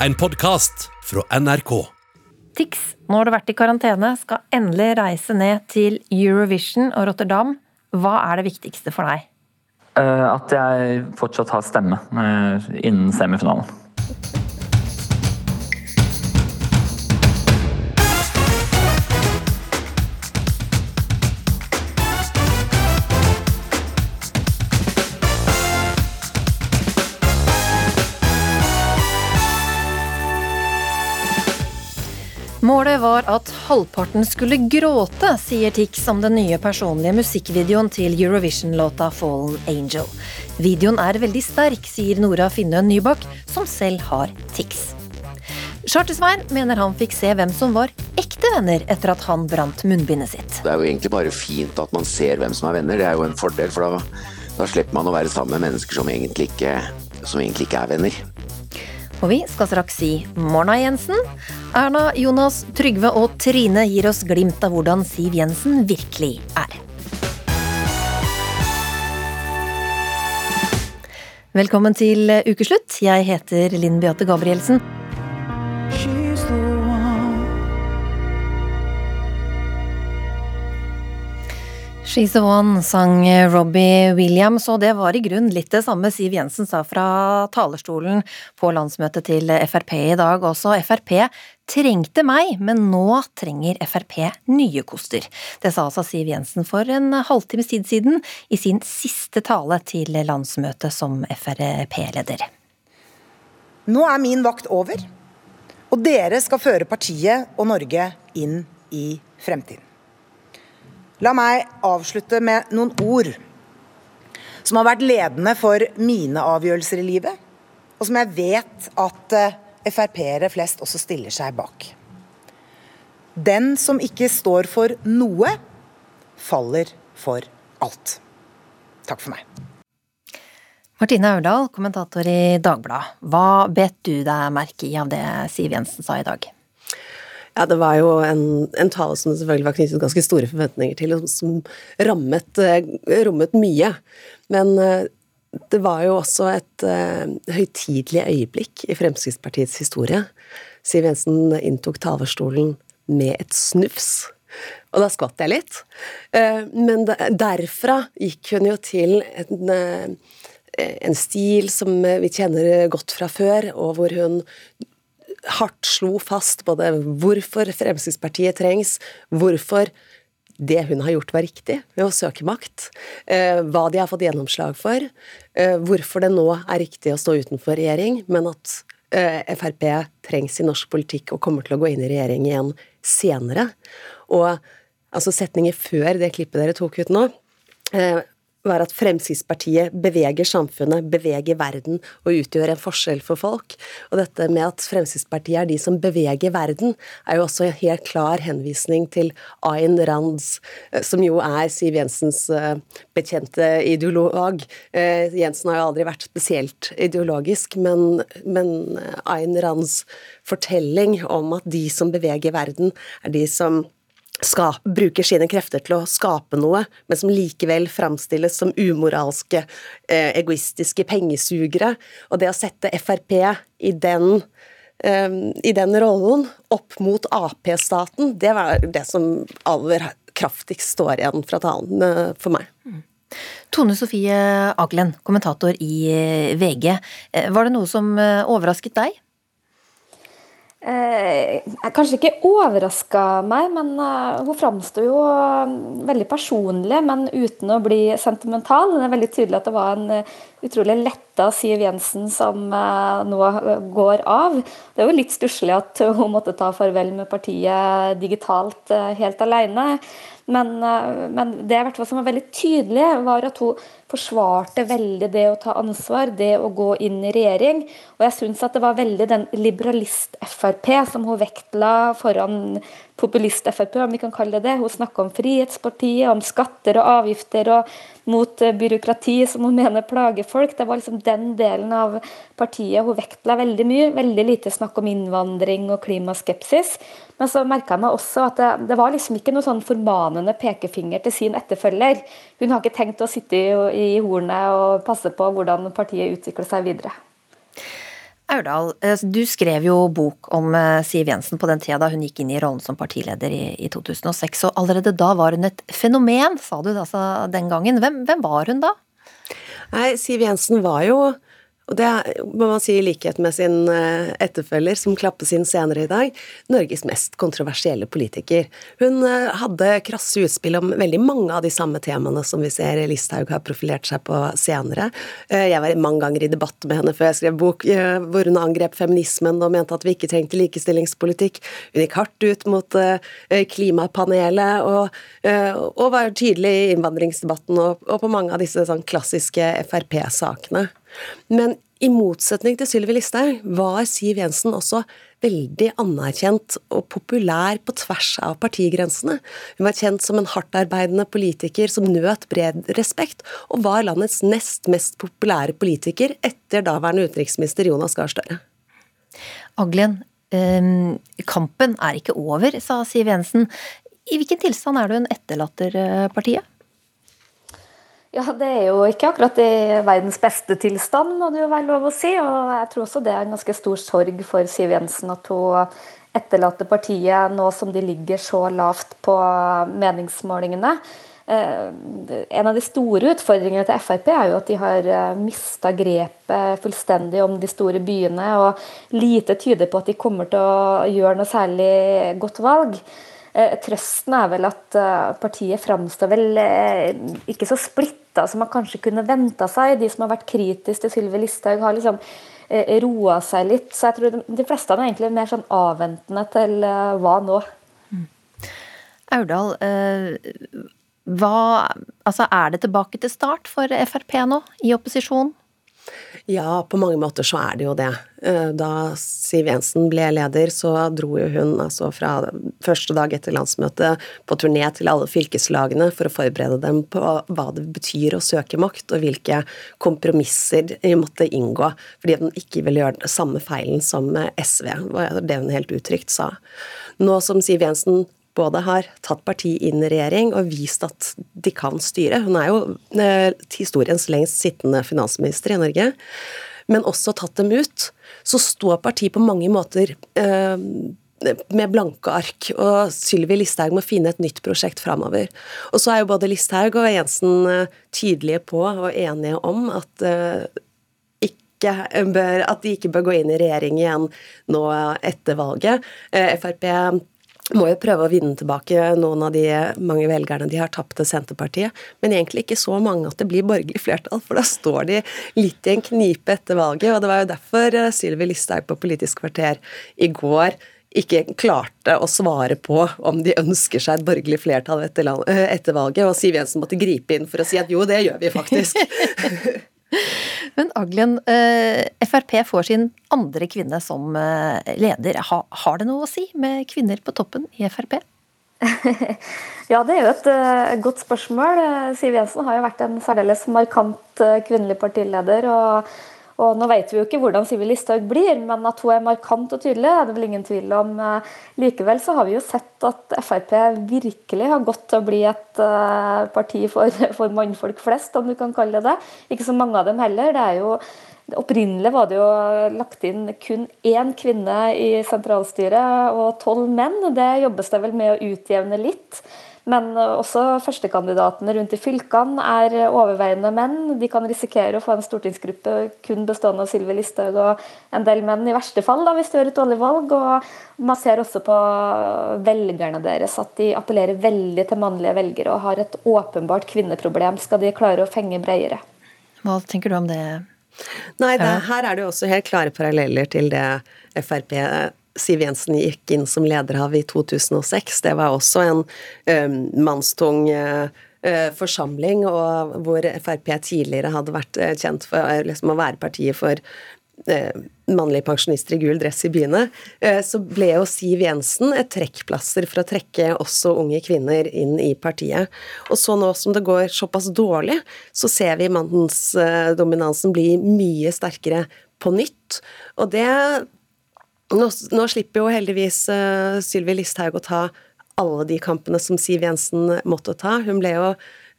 en podkast fra NRK. Tix, nå har du vært i karantene, skal endelig reise ned til Eurovision og Rotterdam. Hva er det viktigste for deg? Uh, at jeg fortsatt har stemme uh, innen semifinalen. Var at halvparten skulle gråte, sier Tix om den nye personlige musikkvideoen til Eurovision-låta Fallen Angel. Videoen er veldig sterk, sier Nora Finnøen Nybakk, som selv har Tix. Charter-Svein mener han fikk se hvem som var ekte venner etter at han brant munnbindet sitt. Det er jo egentlig bare fint at man ser hvem som er venner, det er jo en fordel, for da, da slipper man å være sammen med mennesker som egentlig ikke, som egentlig ikke er venner. Og vi skal straks si morna, Jensen. Erna, Jonas, Trygve og Trine gir oss glimt av hvordan Siv Jensen virkelig er. Velkommen til ukeslutt. Jeg heter Linn Beate Gabrielsen. She's the One sang Robbie Williams, og det var i grunn litt det samme Siv Jensen sa fra talerstolen på landsmøtet til Frp i dag også. Frp trengte meg, men nå trenger Frp nye koster. Det sa altså Siv Jensen for en halvtimes tid siden i sin siste tale til landsmøtet som Frp-leder. Nå er min vakt over, og dere skal føre partiet og Norge inn i fremtiden. La meg avslutte med noen ord som har vært ledende for mine avgjørelser i livet, og som jeg vet at eh, Frp-ere flest også stiller seg bak. Den som ikke står for noe, faller for alt. Takk for meg. Martine Aurdal, kommentator i Dagbladet. Hva bet du deg merke i av det Siv Jensen sa i dag? Ja, det var jo en, en tale som det selvfølgelig var knyttet ganske store forventninger til, og som rammet, eh, rommet mye. Men eh, det var jo også et uh, høytidelig øyeblikk i Fremskrittspartiets historie. Siv Jensen inntok talerstolen med et snufs. Og da skvatt jeg litt. Uh, men derfra gikk hun jo til en, uh, en stil som vi kjenner godt fra før, og hvor hun hardt slo fast både hvorfor Fremskrittspartiet trengs, hvorfor det hun har gjort var riktig ved å søke makt, eh, hva de har fått gjennomslag for, eh, hvorfor det nå er riktig å stå utenfor regjering, men at eh, Frp trengs i norsk politikk og kommer til å gå inn i regjering igjen senere. Og altså setninger før det klippet dere tok ut nå, var at Fremskrittspartiet beveger samfunnet, beveger verden og utgjør en forskjell for folk. Og dette med at Fremskrittspartiet er de som beveger verden, er jo også en helt klar henvisning til Ayn Rands, eh, som jo er Siv Jensens eh, bekjente ideolog. Eh, Jensen har jo aldri vært spesielt ideologisk, men, men Ayn Rands fortelling om at de som beveger verden, er de som skap, bruker sine krefter til å skape noe, men som likevel framstilles som umoralske, eh, egoistiske pengesugere. Og det å sette Frp i den, eh, i den rollen opp mot Ap-staten, det var det som aller kraftigst står igjen fra talen eh, for meg. Mm. Tone Sofie Aglen, kommentator i VG. Var det noe som overrasket deg? Eh, kanskje ikke overraska meg, men uh, hun framsto jo uh, veldig personlig, men uten å bli sentimental. Det er veldig tydelig at det var en uh, utrolig letta Siv Jensen som nå går av. Det er jo litt stusslig at hun måtte ta farvel med partiet digitalt helt alene. Men, men det som var veldig tydelig, var at hun forsvarte veldig det å ta ansvar, det å gå inn i regjering. Og jeg syns at det var veldig den liberalist-Frp som hun vektla foran populist-Frp, om vi kan kalle det det. Hun snakker om Frihetspartiet, om skatter og avgifter og mot eh, byråkrati som hun mener plager folk. Det var liksom den delen av partiet hun vektla veldig mye. Veldig lite snakk om innvandring og klimaskepsis. Men så merka jeg meg også at det, det, var liksom ikke noe sånn formanende pekefinger til sin etterfølger. Hun har ikke tenkt å sitte i, i hornet og passe på hvordan partiet utvikler seg videre. Aurdal, eh, du skrev jo bok om eh, Siv Jensen på den tida da hun gikk inn i rollen som partileder i, i 2006, og allerede da var hun et fenomen, sa du altså den gangen. Hvem, hvem var hun da? Nei, Siv Jensen var jo og det må man si i likhet med sin eh, etterfølger, som klappes inn senere i dag, Norges mest kontroversielle politiker. Hun eh, hadde krasse utspill om veldig mange av de samme temaene som vi ser Listhaug har profilert seg på senere. Eh, jeg var mange ganger i debatt med henne før jeg skrev bok, hvor hun angrep feminismen og mente at vi ikke trengte likestillingspolitikk. Hun gikk hardt ut mot klimapanelet og, og var tydelig i innvandringsdebatten og, og på mange av disse sånn klassiske Frp-sakene. Men i motsetning til Sylvi Listhaug var Siv Jensen også veldig anerkjent og populær på tvers av partigrensene. Hun var kjent som en hardtarbeidende politiker som nøt bred respekt, og var landets nest mest populære politiker etter daværende utenriksminister Jonas Gahr Støre. Aglen, ehm, kampen er ikke over, sa Siv Jensen. I hvilken tilstand er du en etterlater eh? Ja, det er jo ikke akkurat i verdens beste tilstand, må det jo være lov å si. Og jeg tror også det er en ganske stor sorg for Siv Jensen at hun etterlater partiet nå som de ligger så lavt på meningsmålingene. Eh, en av de store utfordringene til Frp er jo at de har eh, mista grepet fullstendig om de store byene, og lite tyder på at de kommer til å gjøre noe særlig godt valg. Eh, trøsten er vel at partiet framstår vel ikke så splitta som man kanskje kunne venta seg. De som har vært kritiske til Sylvi Listhaug, har liksom roa seg litt. Så jeg tror de fleste er egentlig mer sånn avventende til hva nå. Mm. Aurdal, hva, altså er det tilbake til start for Frp nå, i opposisjon? Ja, på mange måter så er det jo det. Eh, da Siv Jensen ble leder, så dro jo hun altså fra første dag etter landsmøtet på turné til alle fylkeslagene for å forberede dem på hva det betyr å søke makt, og hvilke kompromisser de måtte inngå, fordi hun ikke ville gjøre den samme feilen som SV, var det hun helt uttrykt sa. Nå som Siv Jensen både har tatt parti inn i regjering og vist at de kan styre. Hun er jo eh, historiens lengst sittende finansminister i Norge, men også tatt dem ut. Så står partiet på mange måter eh, med blanke ark, og Sylvi Listhaug må finne et nytt prosjekt framover. Og så er jo både Listhaug og Jensen eh, tydelige på og enige om at bør, at de ikke bør gå inn i regjering igjen nå etter valget. Frp må jo prøve å vinne tilbake noen av de mange velgerne de har tapt til Senterpartiet, men egentlig ikke så mange at det blir borgerlig flertall, for da står de litt i en knipe etter valget. og Det var jo derfor eh, Sylvi Listhaug på Politisk kvarter i går ikke klarte å svare på om de ønsker seg et borgerlig flertall eh, etter valget, og Siv Jensen måtte gripe inn for å si at jo, det gjør vi faktisk. Men Aglen, eh, Frp får sin andre kvinne som eh, leder. Har det noe å si med kvinner på toppen i Frp? ja, det er jo et uh, godt spørsmål. Siv Jensen har jo vært en særdeles markant kvinnelig partileder. og og Nå vet vi jo ikke hvordan Sylvi Listhaug blir, men at hun er markant og tydelig, er det vel ingen tvil om. Eh, likevel så har vi jo sett at Frp virkelig har gått til å bli et eh, parti for, for mannfolk flest, om du kan kalle det det. Ikke så mange av dem heller. det er jo Opprinnelig var det jo lagt inn kun én kvinne i sentralstyret og tolv menn. Det jobbes det vel med å utjevne litt. Men også førstekandidatene rundt i fylkene er overveiende menn. De kan risikere å få en stortingsgruppe kun bestående av Sylvi Listhaug og en del menn, i verste fall, da, hvis de gjør et dårlig valg. Og man ser også på velgerne deres at de appellerer veldig til mannlige velgere og har et åpenbart kvinneproblem. Skal de klare å fenge bredere? Hva tenker du om det? Nei, det, her er det jo også helt klare paralleller til det Frp Siv Jensen gikk inn som leder av i 2006. Det var også en um, mannstung uh, forsamling, og hvor Frp tidligere hadde vært kjent for liksom, å være partiet for uh, mannlige pensjonister i gul dress i byene, uh, så ble jo Siv Jensen et trekkplaster for å trekke også unge kvinner inn i partiet. Og så nå som det går såpass dårlig, så ser vi mannsdominansen bli mye sterkere på nytt. Og det nå, nå slipper jo heldigvis uh, Sylvi Listhaug å ta alle de kampene som Siv Jensen måtte ta. Hun ble jo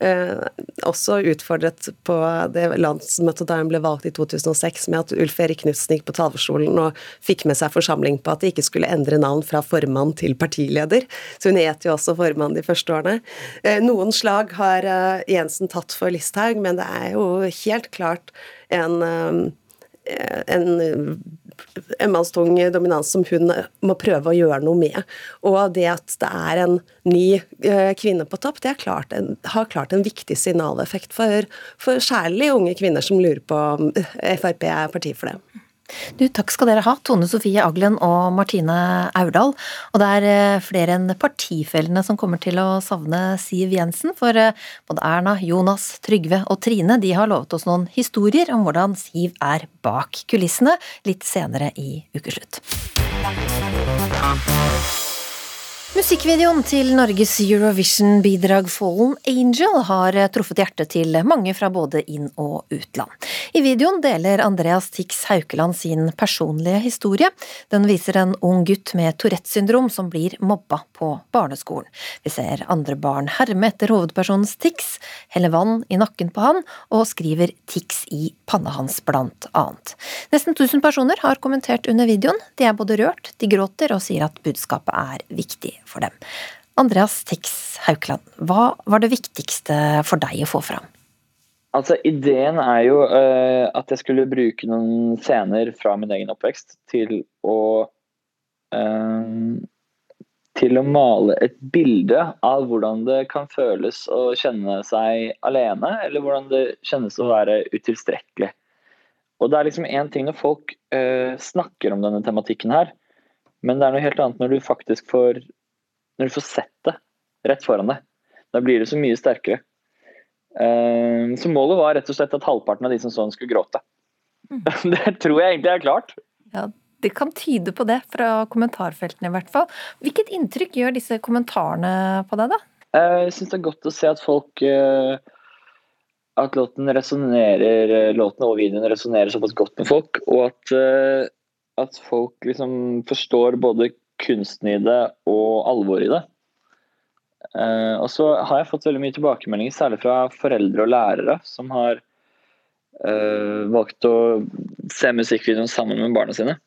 eh, også utfordret på det landsmøtet da hun ble valgt i 2006, med at Ulf Erik Knutsen gikk på talerstolen og fikk med seg forsamling på at de ikke skulle endre navn fra formann til partileder. Så hun het jo også formann de første årene. Eh, noen slag har eh, Jensen tatt for Listhaug, men det er jo helt klart en eh, en emmanstung dominans som hun må prøve å gjøre noe med. Og det at det er en ny eh, kvinne på topp, det klart en, har klart en viktig signaleffekt for, for særlig unge kvinner som lurer på om Frp er parti for det. Du, takk skal dere ha, Tone Sofie Aglen og Martine Aurdal. Og det er eh, flere enn partifellene som kommer til å savne Siv Jensen, for eh, både Erna, Jonas, Trygve og Trine de har lovet oss noen historier om hvordan Siv er bak kulissene litt senere i ukeslutt. Musikkvideoen til Norges Eurovision-bidrag Fallen Angel har truffet hjertet til mange fra både inn- og utland. I videoen deler Andreas Tix Haukeland sin personlige historie. Den viser en ung gutt med Tourettes syndrom som blir mobba på barneskolen. Vi ser andre barn herme etter hovedpersonens Tix, heller vann i nakken på han og skriver Tix i panna hans, blant annet. Nesten 1000 personer har kommentert under videoen. De er både rørt, de gråter og sier at budskapet er viktig for dem. Andreas Tix Haukeland, hva var det viktigste for deg å få fram? Altså, Ideen er jo uh, at jeg skulle bruke noen scener fra min egen oppvekst til å uh, til å male et bilde av hvordan det kan føles å kjenne seg alene, eller hvordan det kjennes å være utilstrekkelig. Og det er liksom én ting når folk uh, snakker om denne tematikken her, men det er noe helt annet når du faktisk får når du får sett det rett foran deg. Da blir det så mye sterkere. Eh, så målet var rett og slett at halvparten av de som så den, skulle gråte. Mm. Det tror jeg egentlig er klart. Ja, det kan tyde på det, fra kommentarfeltene i hvert fall. Hvilket inntrykk gjør disse kommentarene på deg, da? Eh, jeg syns det er godt å se at folk eh, At låten resonnerer Låten og videoen resonnerer såpass godt med folk, og at, at folk liksom forstår både kunsten i det og alvoret i det. Uh, og så har jeg fått veldig mye tilbakemeldinger, særlig fra foreldre og lærere, som har uh, valgt å se musikkvideoen sammen med barna sine.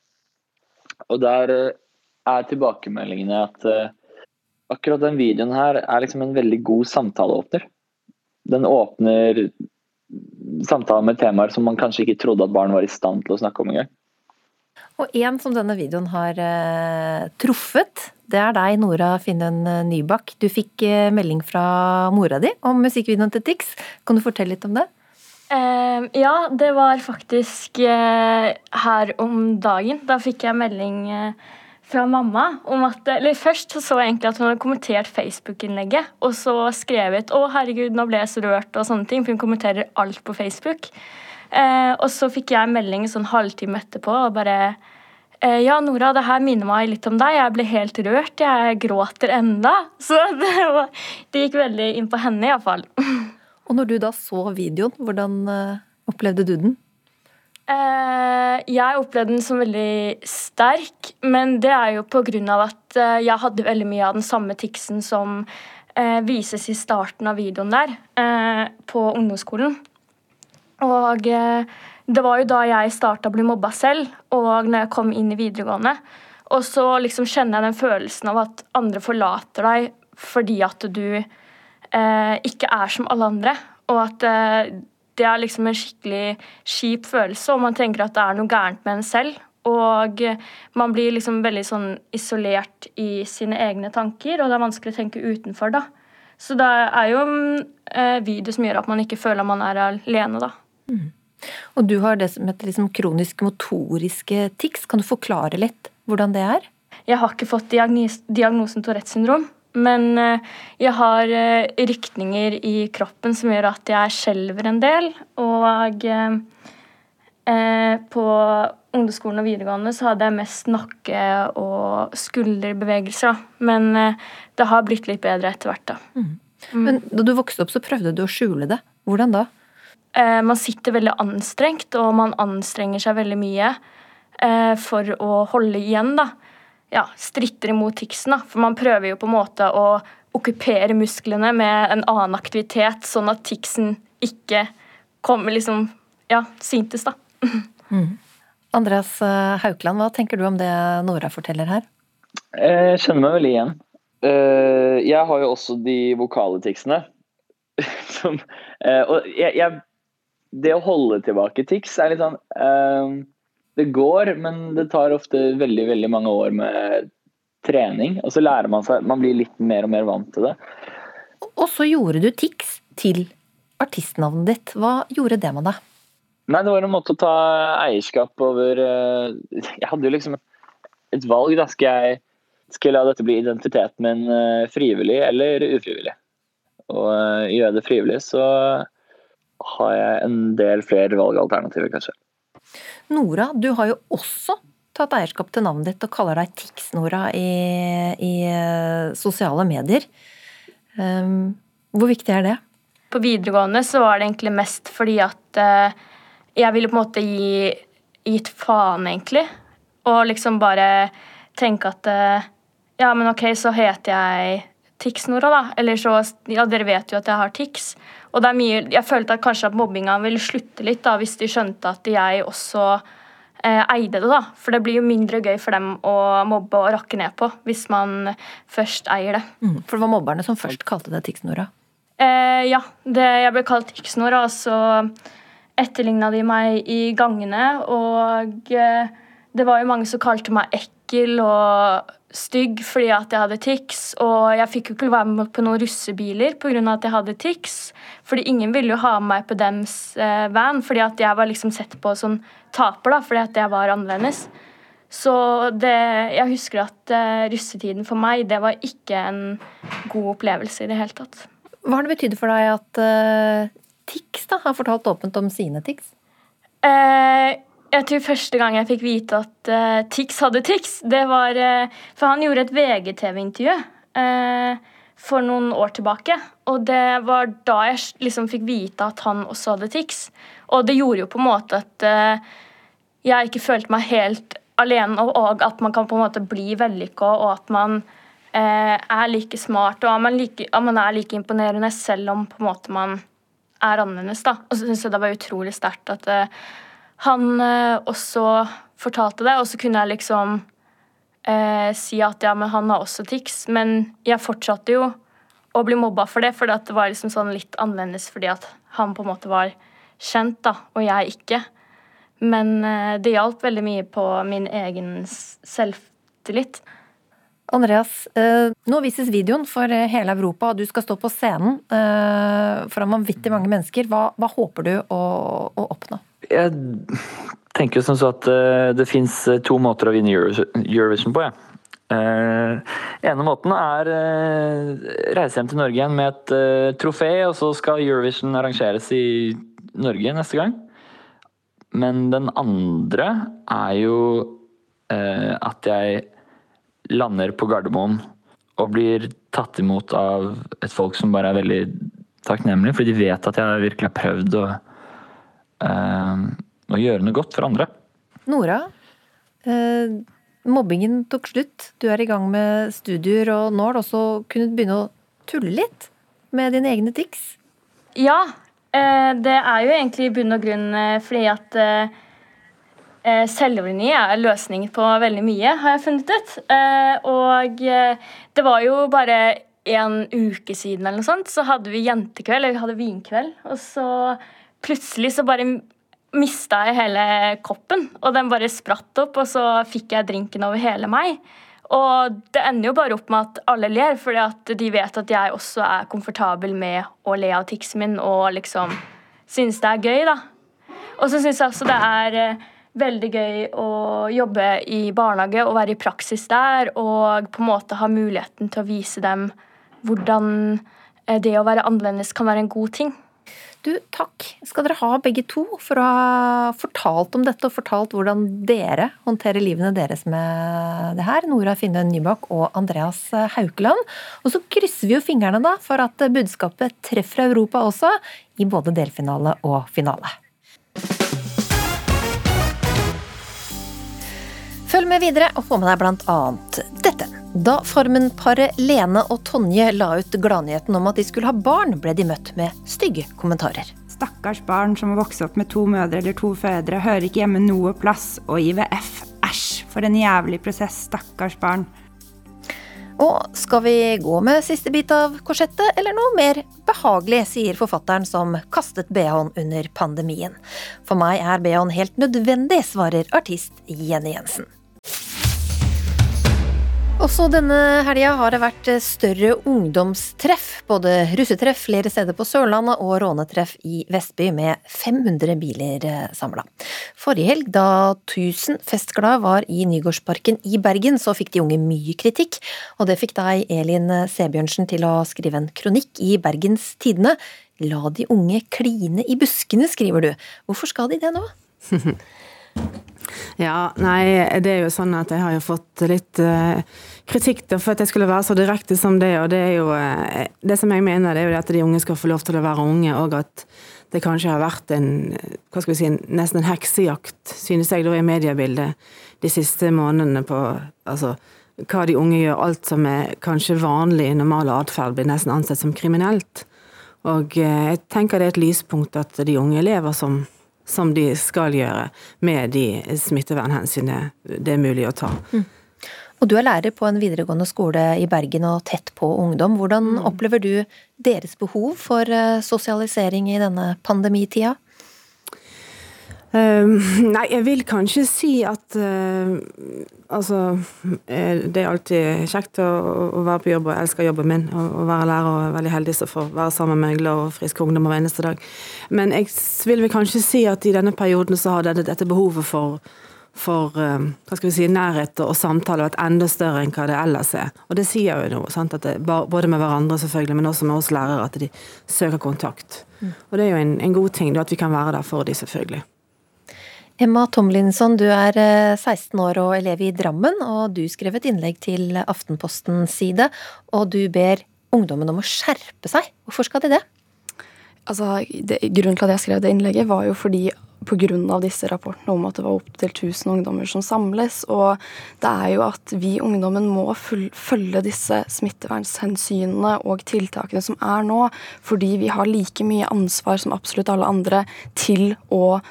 Og der uh, er tilbakemeldingene at akkurat den videoen her er liksom en veldig god samtaleåpner. Den åpner samtaler med temaer som man kanskje ikke trodde at barn var i stand til å snakke om engang. Og en som denne videoen har eh, truffet, det er deg, Nora Finnen Nybakk. Du fikk eh, melding fra mora di om musikkvideoen til Tix. Kan du fortelle litt om det? Uh, ja, det var faktisk uh, her om dagen. Da fikk jeg melding uh, fra mamma om at Eller først så, så jeg egentlig at hun hadde kommentert Facebook-innlegget, og så skrevet 'Å, herregud, nå ble jeg så rørt', og sånne ting, for hun kommenterer alt på Facebook. Eh, og så fikk jeg melding sånn halvtime etterpå og bare eh, Ja, Nora, det her minner meg litt om deg. Jeg ble helt rørt. Jeg gråter enda. Så det, var, det gikk veldig inn på henne, iallfall. Og når du da så videoen, hvordan uh, opplevde du den? Eh, jeg opplevde den som veldig sterk, men det er jo på grunn av at jeg hadde veldig mye av den samme tiksen som vises i starten av videoen der, på ungdomsskolen. Og eh, det var jo da jeg starta å bli mobba selv, og når jeg kom inn i videregående. Og så liksom kjenner jeg den følelsen av at andre forlater deg fordi at du eh, ikke er som alle andre. Og at eh, det er liksom en skikkelig kjip følelse, og man tenker at det er noe gærent med en selv. Og man blir liksom veldig sånn isolert i sine egne tanker, og det er vanskelig å tenke utenfor, da. Så det er jo en eh, video som gjør at man ikke føler at man er alene, da. Mm. Og du har det som heter liksom kronisk motoriske tics. Kan du forklare litt hvordan det er? Jeg har ikke fått diagnosen Tourettes syndrom. Men eh, jeg har eh, rykninger i kroppen som gjør at jeg skjelver en del. Og eh, på ungdomsskolen og videregående så hadde jeg mest nakke- og skulderbevegelser. Men det har blitt litt bedre etter hvert, da. Mm. Mm. Men da du vokste opp, så prøvde du å skjule det. Hvordan da? Eh, man sitter veldig anstrengt, og man anstrenger seg veldig mye eh, for å holde igjen, da. ja, stritter imot tiksen. da, For man prøver jo på en måte å okkupere musklene med en annen aktivitet, sånn at tiksen ikke kommer liksom ja, syntes, da. Mm. Andreas eh, Haukeland, hva tenker du om det Nora forteller her? Jeg kjenner meg veldig igjen. Eh, jeg har jo også de vokale ticsene. Som, eh, og jeg, jeg, det å holde tilbake tics er litt sånn Det går, men det tar ofte veldig, veldig mange år med trening. Og så lærer man seg Man blir litt mer og mer vant til det. Og så gjorde du tics til artistnavnet ditt. Hva gjorde det med deg? Nei, det var en måte å ta eierskap over Jeg hadde jo liksom et valg. da, Skal jeg, skal jeg la dette bli identiteten min uh, frivillig eller ufrivillig? Og uh, gjør jeg det frivillig, så har jeg en del flere valgalternativer, kanskje. Nora, du har jo også tatt eierskap til navnet ditt og kaller deg Tix-Nora i, i, eh, sosiale medier. Um, hvor viktig er det? På videregående så var det egentlig mest fordi at uh, jeg ville på en måte gi gitt faen, egentlig. Og liksom bare tenke at uh, Ja, men OK, så heter jeg Tix-Nora, da. Eller så Ja, dere vet jo at jeg har tics. Og det er mye Jeg følte at kanskje at mobbinga ville slutte litt da, hvis de skjønte at jeg også eh, eide det, da. For det blir jo mindre gøy for dem å mobbe og rakke ned på hvis man først eier det. Mm, for det var mobberne som først kalte deg Tix-Nora? Eh, ja. Det, jeg ble kalt Tix-Nora, og så etterligna de meg i gangene. Og eh, det var jo mange som kalte meg ekkel og stygg fordi at jeg hadde tics. Og jeg fikk jo ikke være med på noen russebiler pga. at jeg hadde tics. Fordi ingen ville jo ha meg på dems eh, van fordi at jeg var liksom sett på som taper da, fordi at jeg var annerledes. Så det, jeg husker at eh, russetiden for meg, det var ikke en god opplevelse i det hele tatt. Hva har det betydd for deg at eh, Tix da, har fortalt åpent om sine tics? Uh, jeg tror første gang jeg fikk vite at uh, Tix hadde Tix, det var uh, For han gjorde et VGTV-intervju uh, for noen år tilbake. Og det var da jeg liksom fikk vite at han også hadde Tix. Og det gjorde jo på en måte at jeg ikke følte meg helt alene, og at man kan på en måte bli vellykka, og at man er like smart, og at man, like, at man, er like imponerende selv om på en måte man er annerledes. da. Og så syns jeg det var utrolig sterkt at han eh, også fortalte det, og så kunne jeg liksom eh, si at ja, men han har også tics. Men jeg fortsatte jo å bli mobba for det, for det var liksom sånn litt annerledes fordi at han på en måte var kjent, da, og jeg ikke. Men eh, det hjalp veldig mye på min egen selvtillit. Andreas, eh, nå vises videoen for hele Europa, og du skal stå på scenen eh, foran vanvittig mange mennesker. Hva, hva håper du å, å oppnå? Jeg tenker jo som så at uh, det fins eh, to måter å vinne Eurovision på. Ja. Uh, ene måten er reise hjem til Norge igjen med et trofé, og så skal Eurovision arrangeres i Norge neste gang. Men den andre er jo at jeg lander på Gardermoen og blir tatt imot av et folk som bare er veldig takknemlig, fordi de vet at jeg virkelig har prøvd å eh, å gjøre noe godt for andre. Nora, eh, mobbingen tok slutt. Du er i gang med studier, og nå har du også kunnet begynne å tulle litt med dine egne tics. Ja, eh, det er jo egentlig i bunn og grunn eh, fordi at selvironi er løsning på veldig mye, har jeg funnet ut. Og det var jo bare en uke siden eller noe sånt, så hadde vi jentekveld, eller vi hadde vinkveld. Og så plutselig så bare mista jeg hele koppen, og den bare spratt opp, og så fikk jeg drinken over hele meg. Og det ender jo bare opp med at alle ler, fordi at de vet at jeg også er komfortabel med å le av tiksen min og liksom synes det er gøy, da. Og så syns jeg også det er eh, veldig gøy å jobbe i barnehage og være i praksis der, og på en måte ha muligheten til å vise dem hvordan eh, det å være annerledes kan være en god ting. Du, takk skal dere ha begge to for å ha fortalt om dette og fortalt hvordan dere håndterer livene deres med det her. Nora Finne Nybakk og Andreas Haukeland. Og så krysser vi jo fingrene da for at budskapet treffer Europa også, i både delfinale og finale. Følg med videre og få med deg blant annet dette. Da Farmen-paret Lene og Tonje la ut gladnyheten om at de skulle ha barn, ble de møtt med stygge kommentarer. Stakkars barn som må vokse opp med to mødre eller to fødre, hører ikke hjemme noe plass. Og IVF, æsj, for en jævlig prosess, stakkars barn. Og skal vi gå med siste bit av korsettet, eller noe mer behagelig, sier forfatteren som kastet bh-en under pandemien. For meg er bh-en helt nødvendig, svarer artist Jenny Jensen. Også denne helga har det vært større ungdomstreff. Både russetreff flere steder på Sørlandet og rånetreff i Vestby med 500 biler samla. Forrige helg, da 1000 festglade var i Nygårdsparken i Bergen, så fikk de unge mye kritikk. Og det fikk deg, Elin Sebjørnsen, til å skrive en kronikk i Bergens Tidende. La de unge kline i buskene, skriver du. Hvorfor skal de det nå? Ja, nei, det er jo sånn at jeg har jo fått litt uh, kritikk for at jeg skulle være så direkte som det, og det er jo uh, Det som jeg mener, det er jo at de unge skal få lov til å være unge, og at det kanskje har vært en hva skal vi si, nesten en heksejakt, synes jeg, da i mediebildet de siste månedene på altså, hva de unge gjør. Alt som er kanskje vanlig, normal atferd, blir nesten ansett som kriminelt. Og uh, jeg tenker det er et lyspunkt at de unge lever som som de skal gjøre med de smittevernhensynene det er mulig å ta. Mm. Og du er lærer på en videregående skole i Bergen og tett på ungdom. Hvordan mm. opplever du deres behov for eh, sosialisering i denne pandemitida? Uh, nei, jeg vil kanskje si at uh, altså eh, Det er alltid kjekt å, å, være på jobb, og jeg elsker jobben min. Og, være lærer og er veldig heldig som får være sammen med glad og frisk ungdom hver eneste dag. Men jeg vil vel kanskje si at i denne perioden så har dette, dette behovet for for uh, hva skal vi si, nærhet og samtale vært enda større enn hva det ellers er. Og det sier jo noe, sant? Det, både med hverandre selvfølgelig, men også med oss lærere, at de søker kontakt. Mm. Og det er jo en, en god ting da, at vi kan være der for de selvfølgelig. Emma Tomlinson, du er 16 eh, år og elev i Drammen, og du skrev et innlegg til Aftenpostens side, og du ber ungdommen om å skjerpe seg. Hvorfor skal de det? Altså, det, Grunnen til at jeg skrev det innlegget, var jo fordi pga. disse rapportene om at det var opptil 1000 ungdommer som samles. Og det er jo at vi ungdommen må følge disse smittevernhensynene og tiltakene som er nå, fordi vi har like mye ansvar som absolutt alle andre til å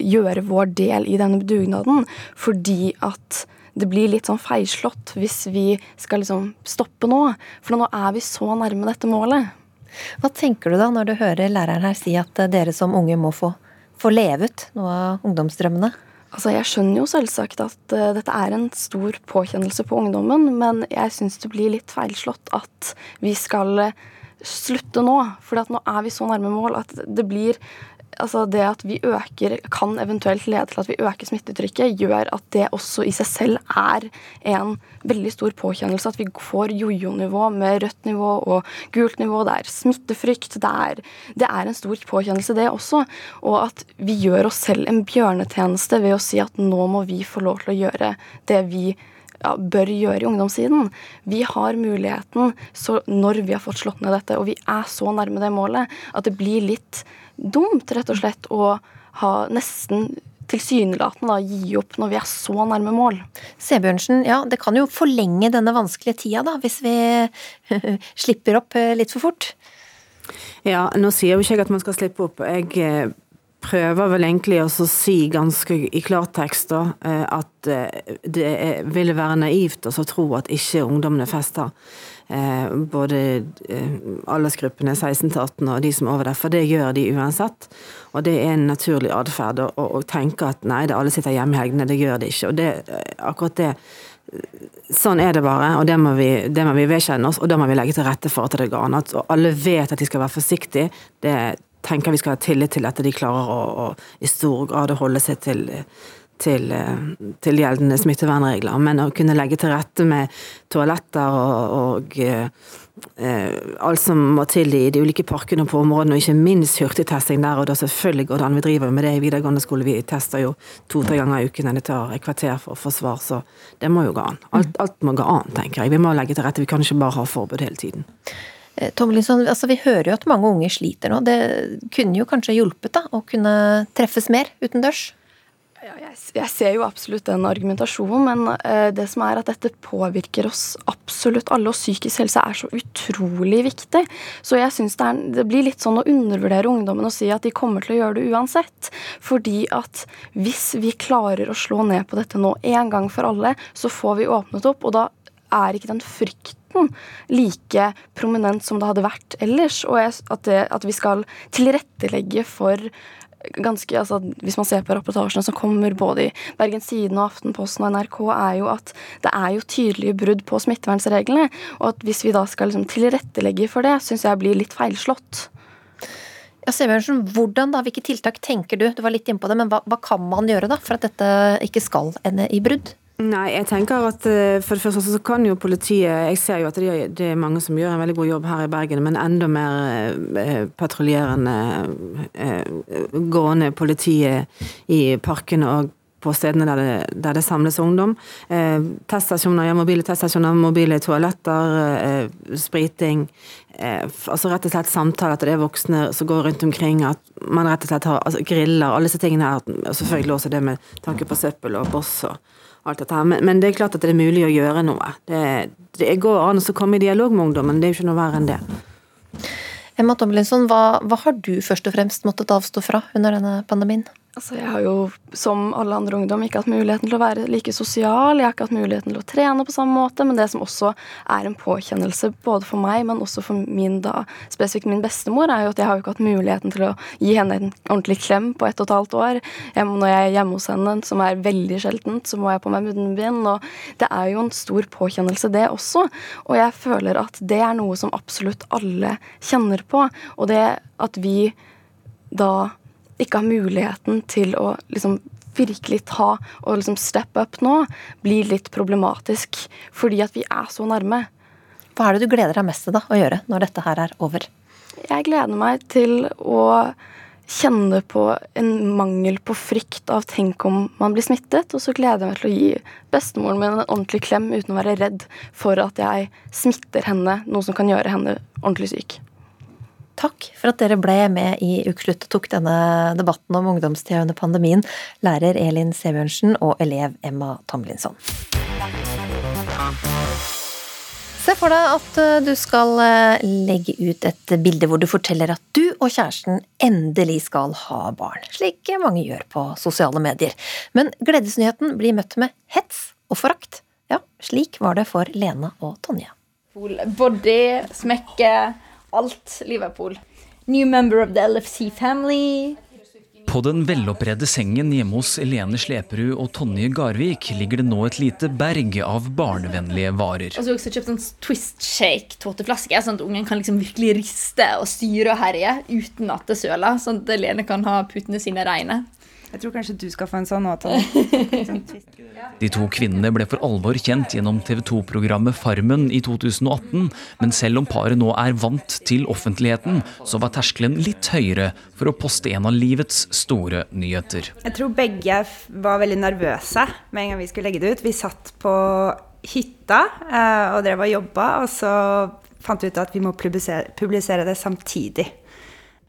gjøre vår del i denne dugnaden. Fordi at det blir litt sånn feilslått hvis vi skal liksom stoppe nå. For nå er vi så nærme dette målet. Hva tenker du da når du hører læreren her si at dere som unge må få, få leve ut noe av ungdomsdrømmene? Altså, Jeg skjønner jo selvsagt at uh, dette er en stor påkjennelse på ungdommen, men jeg syns det blir litt feilslått at vi skal uh, slutte nå. For nå er vi så nærme mål at det blir altså det at vi øker, kan eventuelt lede til at vi øker smittetrykket, gjør at det også i seg selv er en veldig stor påkjennelse. At vi får jojo-nivå med rødt nivå og gult nivå. Det er smittefrykt. Det er, det er, en stor påkjennelse, det også. Og at vi gjør oss selv en bjørnetjeneste ved å si at nå må vi få lov til å gjøre det vi ja, bør gjøre i ungdomssiden. Vi har muligheten når vi har fått slått ned dette, og vi er så nærme det målet, at det blir litt dumt, rett og slett, å ha nesten tilsynelatende gi opp når vi er så nærme mål. Sebjørnsen, ja, det kan jo forlenge denne vanskelige tida, da, hvis vi slipper opp eh, litt for fort? Ja, nå sier jo ikke jeg at man skal slippe opp. Jeg eh, prøver vel egentlig å si ganske i klartekst da, eh, at det ville være naivt å tro at ikke ungdommene fester. Eh, både eh, aldersgruppene 16 til 18 og de som er over der, for det gjør de uansett. Og det er en naturlig atferd å, tenke at nei, det alle sitter hjemme i helgene, det gjør de ikke. Og det, eh, akkurat det Sånn er det bare, og det må, vi, det må vi vedkjenne oss, og da må vi legge til rette for at det går an. At alle vet at de skal være forsiktige. Det tenker vi skal ha tillit til at de klarer å, å i stor grad å holde seg til til, eh, til gjeldende smittevernregler. Men å kunne legge til rette med toaletter og, og eh, eh, alt som må til i de ulike parkene og på områdene, og ikke minst hurtigtesting der. Og da selvfølgelig går det an. Vi driver med det i videregående skole. Vi tester jo to-tre ganger i uken. Det tar et kvarter for å få svar, så det må jo gå an. Alt, alt, må gå an, tenker jeg. Vi må legge til rette. Vi kan ikke bare ha forbud hele tiden. Eh, Tomlinson, altså vi hører jo at mange unge sliter nå. Det kunne jo kanskje hjulpet da, å kunne treffes mer utendørs? Ja, jeg, jeg, ser jo absolutt den argumentasjonen, men uh, det som er at dette påvirker oss absolutt alle, og psykisk helse er så utrolig viktig. Så jeg syns det, det, blir litt sånn å undervurdere ungdommen og si at de kommer til å gjøre det uansett. Fordi at hvis vi klarer å slå ned på dette nå en gang for alle, så får vi åpnet opp, og da er ikke den frykten like prominent som det hadde vært ellers. Og at, det, at vi skal tilrettelegge for ganske, altså Hvis man ser på rapportasjene som kommer både i Bergens Tidende og Aftenposten og NRK, er jo at det er jo tydelige brudd på smittevernreglene. Og at hvis vi da skal liksom tilrettelegge for det, syns jeg blir litt feilslått. Ja, Severnsen, hvordan da, Hvilke tiltak tenker du? Du var litt inne på det, men hva, hva kan man gjøre da for at dette ikke skal ende i brudd? Nei, jeg tenker at eh, for det første så kan jo politiet Jeg ser jo at det er mange som gjør en veldig god jobb her i Bergen, men enda mer eh, patruljerende eh, gående politiet i parkene og på stedene der det, der det samles ungdom. Teststasjoner, ja, mobile teststasjoner, mobile toaletter, spriting. Altså rett og slett samtaler til det er voksne som går rundt omkring. At man rett og slett har altså, griller. Alle disse tingene her. Og Selvfølgelig også det med tanke på søppel og boss og alt dette her. Men, men, det er klart at det er mulig å gjøre noe. Det, det går an å komme i dialog med ungdommen, det er jo ikke noe verre enn det. Emma Tomlinson, hva, hva har du først og fremst måttet avstå fra under denne pandemien? Altså, jeg har jo, som alle andre ungdom, ikke hatt muligheten til å være like sosial. Jeg har ikke hatt muligheten til å trene på samme måte. Men det som også er en påkjennelse både for meg, men også for min da, spesifikt min bestemor, er jo at jeg har jo ikke hatt muligheten til å gi henne en ordentlig klem på ett og et halvt år. Jeg, når jeg er hjemme hos henne, som er veldig sjeldent, så må jeg på meg munnbind. Og det er jo en stor påkjennelse, det også. Og jeg føler at det er noe som absolutt alle kjenner på. Og det at vi da ikke har muligheten til å liksom virkelig ta og liksom step up nå, blir litt problematisk. Fordi at vi er så nærme. Hva er det du gleder deg mest til da, å gjøre når dette her er over? Jeg gleder meg til å kjenne på en mangel på frykt av tenk om man blir smittet. Og så gleder jeg meg til å gi bestemoren min en ordentlig klem uten å være redd for at jeg smitter henne, noe som kan gjøre henne ordentlig syk. Takk for at dere ble med i Ukeslutt og tok denne debatten om ungdomstida under pandemien, lærer Elin Sebjørnsen og elev Emma Tomlinson. Se for deg at eh, du skal eh, legge ut et bilde hvor du forteller at du og kjæresten endelig skal ha barn, slik mange gjør på sosiale medier. Men gledesnyheten blir møtt med hets og forakt. Ja, slik var det for Lena og Tonje. Body, smekke alt Liverpool. New member of the LFC family. På den veloppredde sengen hjemme hos Elene Sleperud og Tonje Garvik ligger det nå et lite berg av barnevennlige varer. Og så har også kjøpt sånn Twist Shake tåteflaske, sånn at ungen kan liksom virkelig riste og styre og herje uten at det søler. Sånn at Elene kan ha putene sine reine. Jeg tror kanskje du skal få en sånn nå, De to kvinnene ble for alvor kjent gjennom TV 2-programmet Farmen i 2018, men selv om paret nå er vant til offentligheten, så var terskelen litt høyere for å poste en av livets store nyheter. Jeg tror begge var veldig nervøse med en gang vi skulle legge det ut. Vi satt på hytta eh, og drev og jobba, og så fant vi ut at vi må publisere, publisere det samtidig.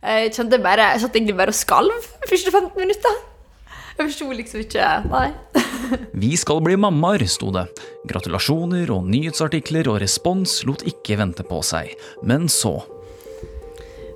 Jeg kjente bare, jeg satt egentlig bare og skalv de første 15 minutter. Jeg forsto liksom ikke Nei. Vi skal bli mammaer, sto det. Gratulasjoner og nyhetsartikler og respons lot ikke vente på seg. Men så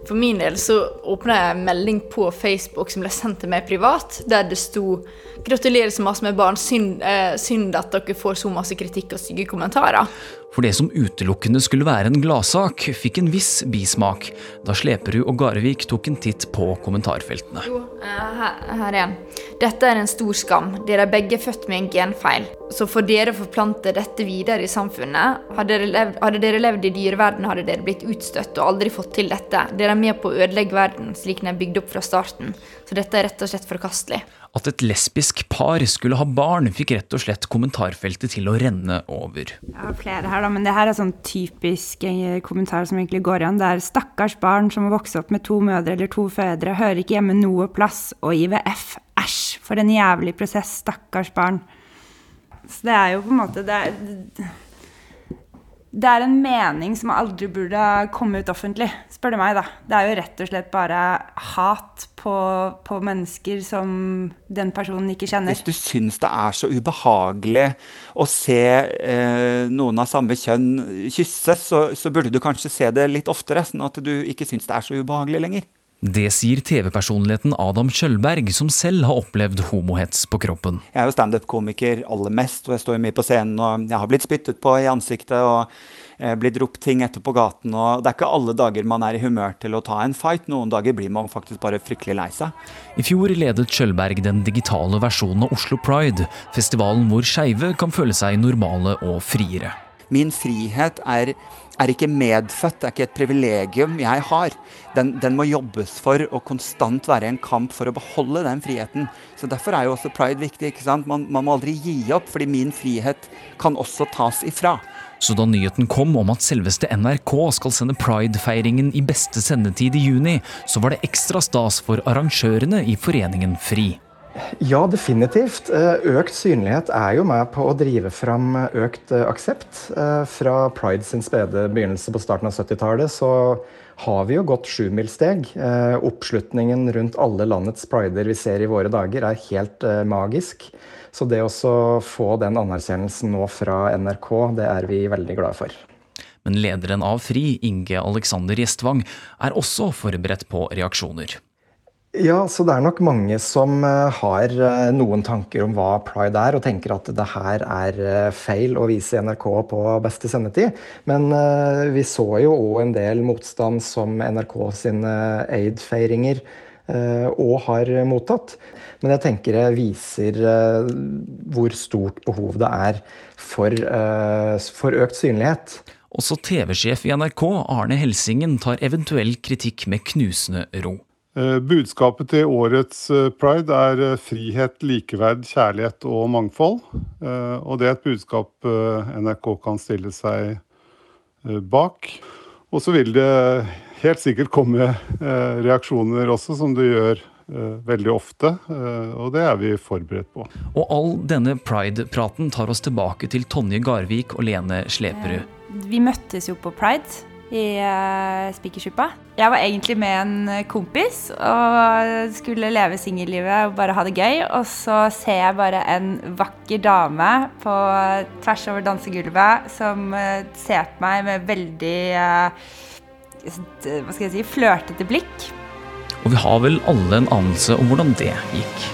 For min del så åpna jeg en melding på Facebook som ble sendt til meg privat, der det sto 'Gratulerer så masse med barn. Synd, eh, synd at dere får så masse kritikk og stygge kommentarer'. For det som utelukkende skulle være en gladsak, fikk en viss bismak da Sleperud og Garvik tok en titt på kommentarfeltene. Eh, her, her er Dette er en stor skam. Dere er begge født med en genfeil. Så for dere å forplante dette videre i samfunnet, hadde dere, levd, hadde dere levd i dyreverdenen, hadde dere blitt utstøtt og aldri fått til dette. Dere er med på å ødelegge verden slik den er bygd opp fra starten. Så dette er rett og slett forkastelig. At et lesbisk par skulle ha barn, fikk rett og slett kommentarfeltet til å renne over. Jeg har flere her, da, men det her er sånn typisk eh, kommentar som egentlig går igjen. Det er 'stakkars barn som må vokse opp med to mødre eller to fødre, 'hører ikke hjemme noe plass', og IVF, æsj, for en jævlig prosess, stakkars barn. Så det er jo på en måte det er, det er en mening som aldri burde komme ut offentlig, spør du meg, da. Det er jo rett og slett bare hat på, på, mennesker som den personen ikke kjenner. Hvis du syns det er så ubehagelig å se eh, noen av samme kjønn kysse, så, så, burde du kanskje se det litt oftere, sånn at du ikke syns det er så ubehagelig lenger. Det sier TV-personligheten Adam Kjølberg, som selv har opplevd homohets på kroppen. Jeg er jo standup-komiker aller mest, og jeg står mye på scenen, og jeg har blitt spyttet på i ansiktet. og Eh, blitt ropt ting etter på gaten. og Det er ikke alle dager man er i humør til å ta en fight. Noen dager blir man faktisk bare fryktelig lei seg. I fjor ledet Kjølberg den digitale versjonen av Oslo Pride, festivalen hvor skeive kan føle seg normale og friere. Min frihet er, er, ikke medfødt, er ikke et privilegium jeg har. Den, den, må jobbes for og konstant være en kamp for å beholde den friheten. Så Derfor er jo også pride viktig. ikke sant? Man, man må aldri gi opp, fordi min frihet kan også tas ifra. Så da nyheten kom om at selveste NRK skal sende Pride-feiringen i beste sendetid i juni, så var det ekstra stas for arrangørene i foreningen FRI. Ja, definitivt. Eh, økt synlighet er jo med på å drive fram økt eh, aksept. Eh, fra Pride sin spede begynnelse på starten av 70-tallet så har vi jo gått sjumilssteg. Oppslutningen rundt alle landets prider vi ser i våre dager, er helt magisk. Så det å få den anerkjennelsen nå fra NRK, det er vi veldig glade for. Men lederen av FRI, Inge Alexander Gjestvang, er også forberedt på reaksjoner. Ja, så det er nok mange som eh, har eh, noen tanker om hva pride er, og tenker at det her er eh, feil å vise NRK på beste sendetid. Men vi så jo òg en del motstand som NRK sine aid-feiringer òg har mottatt. Men jeg tenker det viser hvor stort behov det er for, for økt synlighet. Også TV-sjef i NRK, Arne Helsingen, tar eventuell kritikk med knusende ro. Uh, budskapet til årets pride er frihet, likeverd, kjærlighet og mangfold. Og det er et budskap NRK kan stille seg bak. Og så vil det helt sikkert komme reaksjoner også, som det gjør Eh, veldig ofte, eh, og det er vi forberedt på. Og all denne pride-praten tar oss tilbake til Tonje Garvik og Lene Sleperud. Vi møttes jo på pride i uh, Spikersuppa. Jeg var egentlig med en kompis og skulle leve singellivet og bare ha det gøy. Og så ser jeg bare en vakker dame på tvers over dansegulvet som uh, ser på meg med veldig uh, hva skal jeg si, flørtete blikk. Og vi har vel alle en anelse om hvordan det gikk.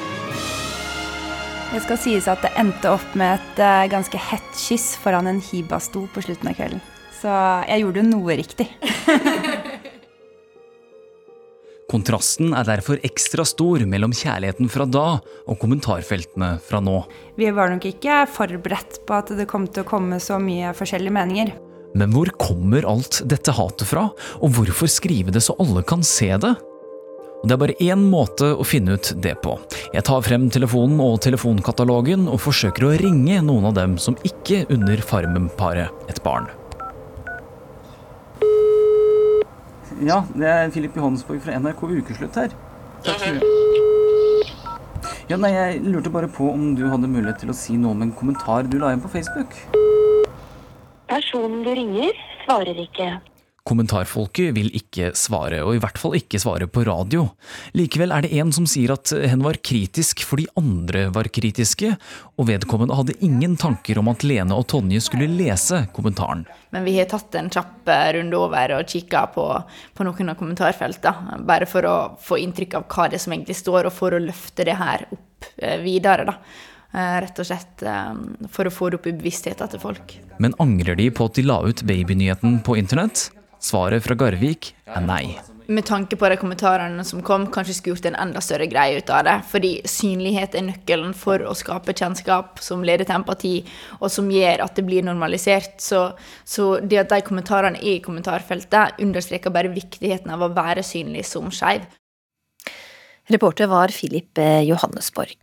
Det skal sies at det endte opp med et ganske hett kyss foran en hibasto på slutten av kvelden. Så jeg gjorde jo noe riktig. Kontrasten er derfor ekstra stor mellom kjærligheten fra da og kommentarfeltene fra nå. Vi var nok ikke forberedt på at det kom til å komme så mye forskjellige meninger. Men hvor kommer alt dette hatet fra, og hvorfor skrive det så alle kan se det? Og Det er bare én måte å finne ut det på. Jeg tar frem telefonen og telefonkatalogen og forsøker å ringe noen av dem som ikke unner Farmen-paret et barn. Ja, det er Filip Johannesborg fra NRK Ukeslutt her. Takk skal du ha. Ja, nei, Jeg lurte bare på om du hadde mulighet til å si noe om en kommentar du la igjen på Facebook. Personen du ringer, svarer ikke. Kommentarfolket vil ikke svare, og i hvert fall ikke svare på radio. Likevel er det en som sier at hen var kritisk fordi andre var kritiske, og vedkommende hadde ingen tanker om at Lene og Tonje skulle lese kommentaren. Men vi har tatt en kjapp eh, runde over og kikka på, på, noen av kommentarfeltene, bare for å få inntrykk av hva det som egentlig står, og for å løfte det her opp eh, videre. da. Eh, rett og slett for å få det opp i bevisstheten til folk. Men angrer de på at de la ut babynyheten på internett? Svaret fra Garvik er nei. Med tanke på de kommentarene som kom, kanskje skulle gjort en enda større greie ut av det. Fordi synlighet er nøkkelen for å skape kjennskap som leder til empati, og som gjør at det blir normalisert. Så, så det at de kommentarene er i kommentarfeltet, understreker bare viktigheten av å være synlig som skeiv. Reporter var Filip eh, Johannesborg.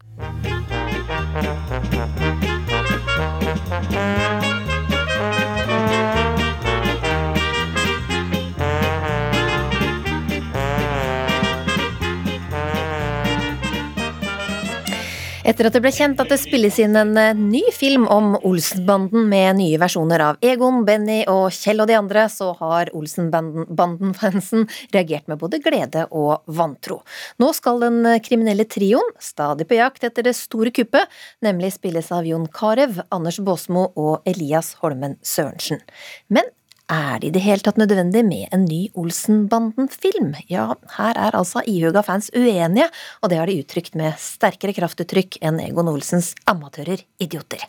Etter at det ble kjent at det spilles inn en eh, ny film om Olsenbanden med nye versjoner av Egon, Benny og Kjell og de andre, så har Olsenbanden-fansen reagert med både glede og vantro. Nå skal den kriminelle trioen, stadig på jakt etter det store kuppet, nemlig spilles av Jon Carew, Anders Baasmo og Elias Holmen Sørensen. Men er det i det hele tatt nødvendig med en ny Olsenbanden-film? Ja, her er altså ihuga fans uenige, og det har de uttrykt med sterkere kraftuttrykk enn Egon Olsens amatører idioter.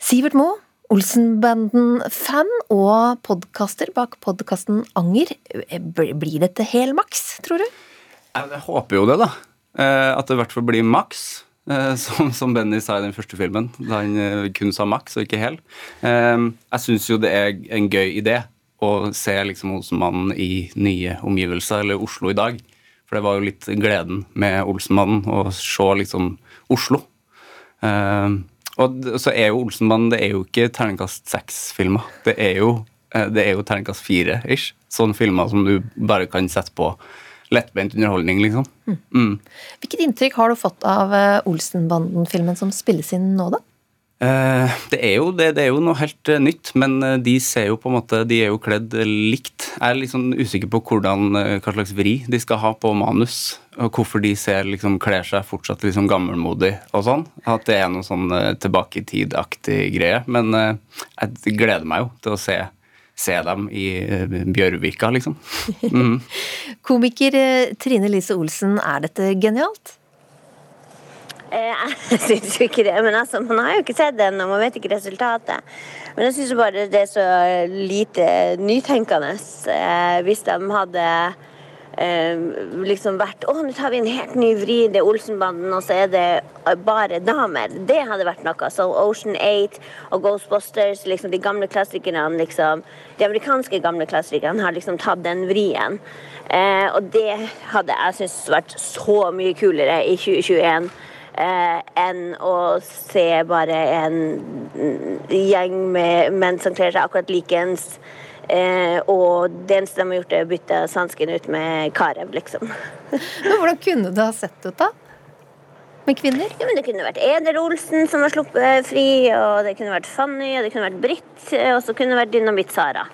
Sivert Moe, Olsenbanden-fan og podkaster bak podkasten Anger. Blir dette hel maks, tror du? Jeg håper jo det, da. Eh, at det i hvert fall blir maks. Eh, som, som, Benny sa i den første filmen, da han eh, kun sa maks og ikke hel. Eh, jeg syns jo det er en gøy idé å se liksom Olsenmannen i nye omgivelser, eller Oslo i dag. For det var jo litt gleden med Olsenmannen å se liksom Oslo. Og så er jo Olsenmannen det er jo ikke terningkast seks-filmer. Det er jo, jo terningkast fire-ish. Sånne filmer som du bare kan sette på lettbeint underholdning, liksom. Mm. Mm. Hvilket inntrykk har du fått av eh, Olsenbanden-filmen som spilles inn nå, da? Eh, det, er jo, det, det, er jo noe helt uh, nytt, men de ser jo på en måte De er jo kledd likt. Jeg er litt sånn usikker på hvordan, hva slags vri de skal ha på manus. Og hvorfor de ser, liksom, kler seg fortsatt liksom gammelmodig og sånn. At det er noe sånn tilbake i tid-aktig greie. Men jeg gleder meg jo til å se se dem i eh, Bjørvika, liksom. Mm. Komiker eh, Trine Lise Olsen, er dette genialt? Eh, jeg syns jo ikke det, men altså, man har jo ikke sett den, og man vet ikke resultatet. Men jeg syns bare det er så lite nytenkende. Hvis de hadde liksom vært Å, nå tar vi en helt ny vri, det er Olsenbanden, og så er det bare damer. Det hadde vært noe. Så Ocean 8 og Ghostbusters, liksom de gamle klassikerne, liksom De amerikanske gamle klassikerne har liksom tatt den vrien. Eh, og det hadde jeg syntes vært så mye kulere i 2021. Eh, enn å se bare en gjeng med menn som kler seg akkurat likens. Eh, og det eneste de har gjort, er å bytte Sansken ut med karev, liksom. Men hvordan kunne det ha sett ut, da? Med kvinner? Ja, men Det kunne vært Eder Olsen som var sluppet fri, og det kunne vært Fanny, og det kunne vært Britt, og så kunne det vært Dynamitt-Sara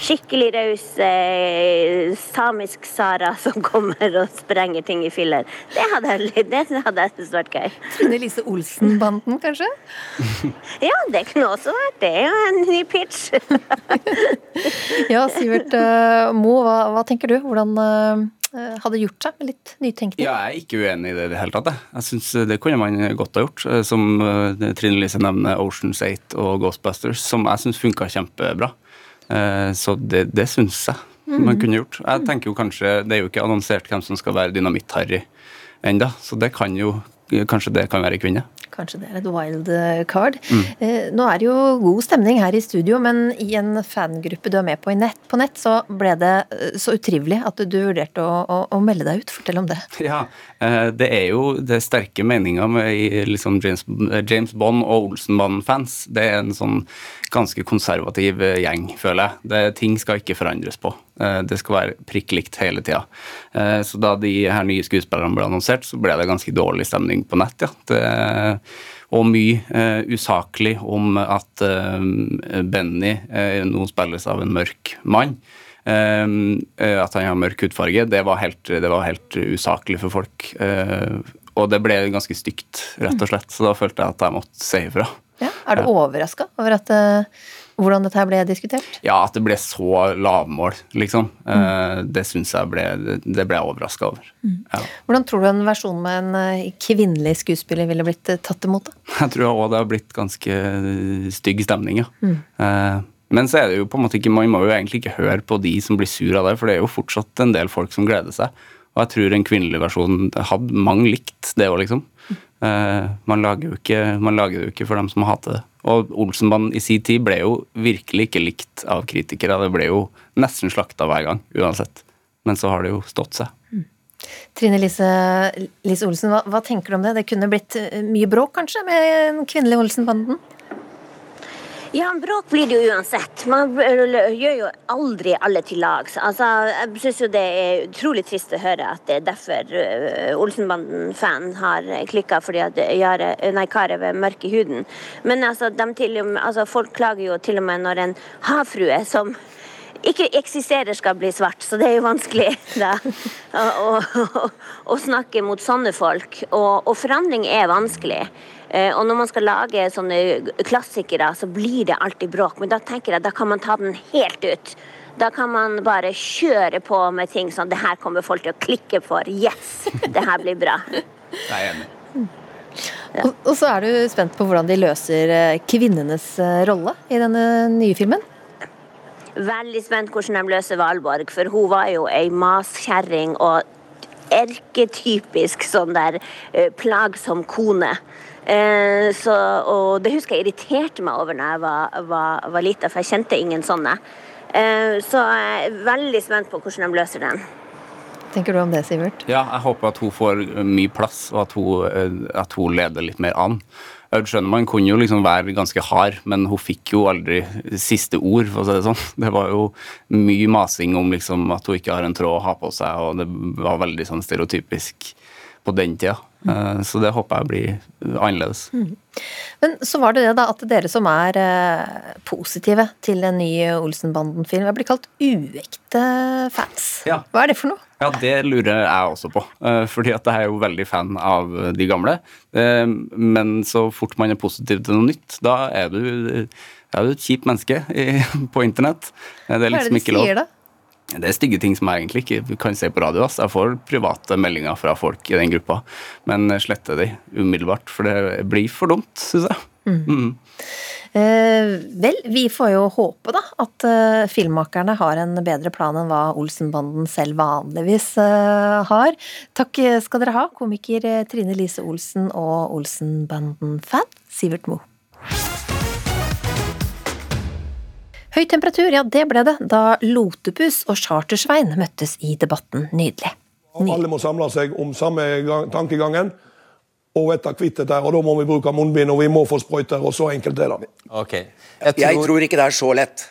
skikkelig raus eh, samisk Sara som kommer og sprenger ting i filler. Det hadde jeg, det hadde jeg syntes vært gøy. Trine Lise Olsen-banden, kanskje? ja, det kunne også vært det. er jo en ny pitch. ja, Sivert uh, Mo, hva, hva, tenker du? Hvordan uh, hadde gjort seg med litt nytenkning? Ja, jeg er ikke uenig i det i det hele tatt. Jeg, jeg syns det kunne man godt ha gjort. Som uh, Trine Lise nevner Oceans 8 og Ghostbusters, som jeg syns funka kjempebra. Eh, så det, det syns jeg man kunne gjort. Jeg tenker jo kanskje, Det er jo ikke annonsert hvem som skal være Dynamitt-Harry ennå, så det kan jo Kanskje det kan være kvinne? Kanskje det er et wild card. Mm. Eh, nå er det jo god stemning her i studio, men i en fangruppe du er med på, nett, på nett, så ble det eh, så utrivelig at du vurderte å, å, å, melde deg ut. Fortell om det. Ja, eh, det er jo det er sterke meninga med liksom James, James Bond og Olsenband-fans. Det er en sånn ganske konservativ gjeng, føler jeg. Det, ting skal ikke forandres på. Det skal være prikk likt hele tida. Så da de her nye skuespillerne ble annonsert, så ble det ganske dårlig stemning på nett, ja. Det, og mye uh, usaklig om at uh, Benny uh, nå spilles av en mørk mann. at han har mørk hudfarge, det var helt, det var helt usaklig for folk. og det ble ganske stygt, rett og slett. Så da følte jeg at jeg måtte si ifra. Ja, er du overraska over at hvordan dette her ble diskutert? Ja, at det ble så lavmål, liksom. Mm. Det syns jeg ble Det ble jeg overraska over. Mm. Ja. Hvordan tror du en versjon med en eh, kvinnelig skuespiller ville blitt eh, tatt imot? da? Jeg tror òg det har blitt ganske stygg stemning, ja. Mm. Men så er det jo på en måte ikke, man må jo egentlig ikke høre på de som blir sur av det, for det er jo fortsatt en del folk som gleder seg. Og jeg tror en kvinnelig versjon hadde mange likt det òg, liksom. Uh, man, lager ikke, man, lager det jo ikke for dem som hater det. Og Olsenbanden i sin tid ble jo virkelig ikke likt av kritikere. Det ble jo nesten slakta hver gang, uansett. Men så har det jo stått seg. Mm. Trine Lise, Lise Olsen, hva, hva, tenker du om det? Det kunne blitt eh, mye bråk, kanskje, med den kvinnelig Olsenbanden? Ja, bråk blir det jo uansett. Man gjør jo aldri alle til lags. Altså, jeg syns jo det er utrolig trist å høre at det er derfor uh, Olsenbanden-fan har klikka fordi at Jare, nei, Kari er mørk huden. Men altså, til, altså, folk klager jo til og med når en havfrue som ikke eksisterer, skal bli svart. Så det er jo vanskelig da, å, å, å, snakke mot sånne folk. Og, og forandring er vanskelig. Eh, og når man skal lage sånne klassikere, så blir det alltid bråk. Men da tenker jeg da kan man ta den helt ut. Da kan man bare kjøre på med ting sånn Det her kommer folk til å klikke for. Yes! Det her blir bra. Jeg er enig. Ja. Og, og, så er du spent på hvordan de løser eh, kvinnenes eh, rolle i denne nye filmen? Veldig spent hvordan de løser Valborg, for hun var jo ei maskjerring og erketypisk sånn der plagsom kone. Eh, så, og det husker jeg irriterte meg over da jeg var, var, var lita, for jeg kjente ingen sånne. Eh, så jeg er veldig spent på hvordan de løser den. tenker du om det, Sivert? Ja, jeg håper at hun får mye plass, og at hun, eh, at hun leder litt mer an. Aud Schønemann kunne jo liksom være ganske hard, men hun fikk jo aldri siste ord, for å si det sånn. Det var jo mye masing om liksom at hun ikke har en tråd å ha på seg, og det var veldig sånn stereotypisk på den tida. Mm. Så det håper jeg blir annerledes. Mm. Men så var det det da at dere som er eh, positive til en ny Olsenbanden-film, er blitt kalt uekte fans. Ja. Hva er det for noe? Ja, Det lurer jeg også på. Eh, fordi at jeg er jo veldig fan av de gamle. Men så fort man er positiv til noe nytt, da er du, er du et kjipt menneske på internett. Det er liksom Hva er det du sier da? Det er stygge ting som jeg egentlig ikke kan se på radio. Jeg får private meldinger fra folk i den gruppa, men sletter de umiddelbart. For det blir for dumt, syns jeg. Mm. Mm. Eh, vel, vi får jo håpe da at eh, filmmakerne har en bedre plan enn hva Olsenbanden selv vanligvis eh, har. Takk skal dere ha, komiker Trine Lise Olsen og Olsenbanden-fan Sivert Moe. Høy temperatur, ja det ble det da Lotepus og Chartersvein møttes i debatten. Nydelig. Nydelig. Alle må samle seg om samme tankegangen og vite kvitt dette. Og da må vi bruke munnbind, og vi må få sprøyter, og så enkelt er det. Okay. Jeg, tror... Jeg tror ikke det er så lett.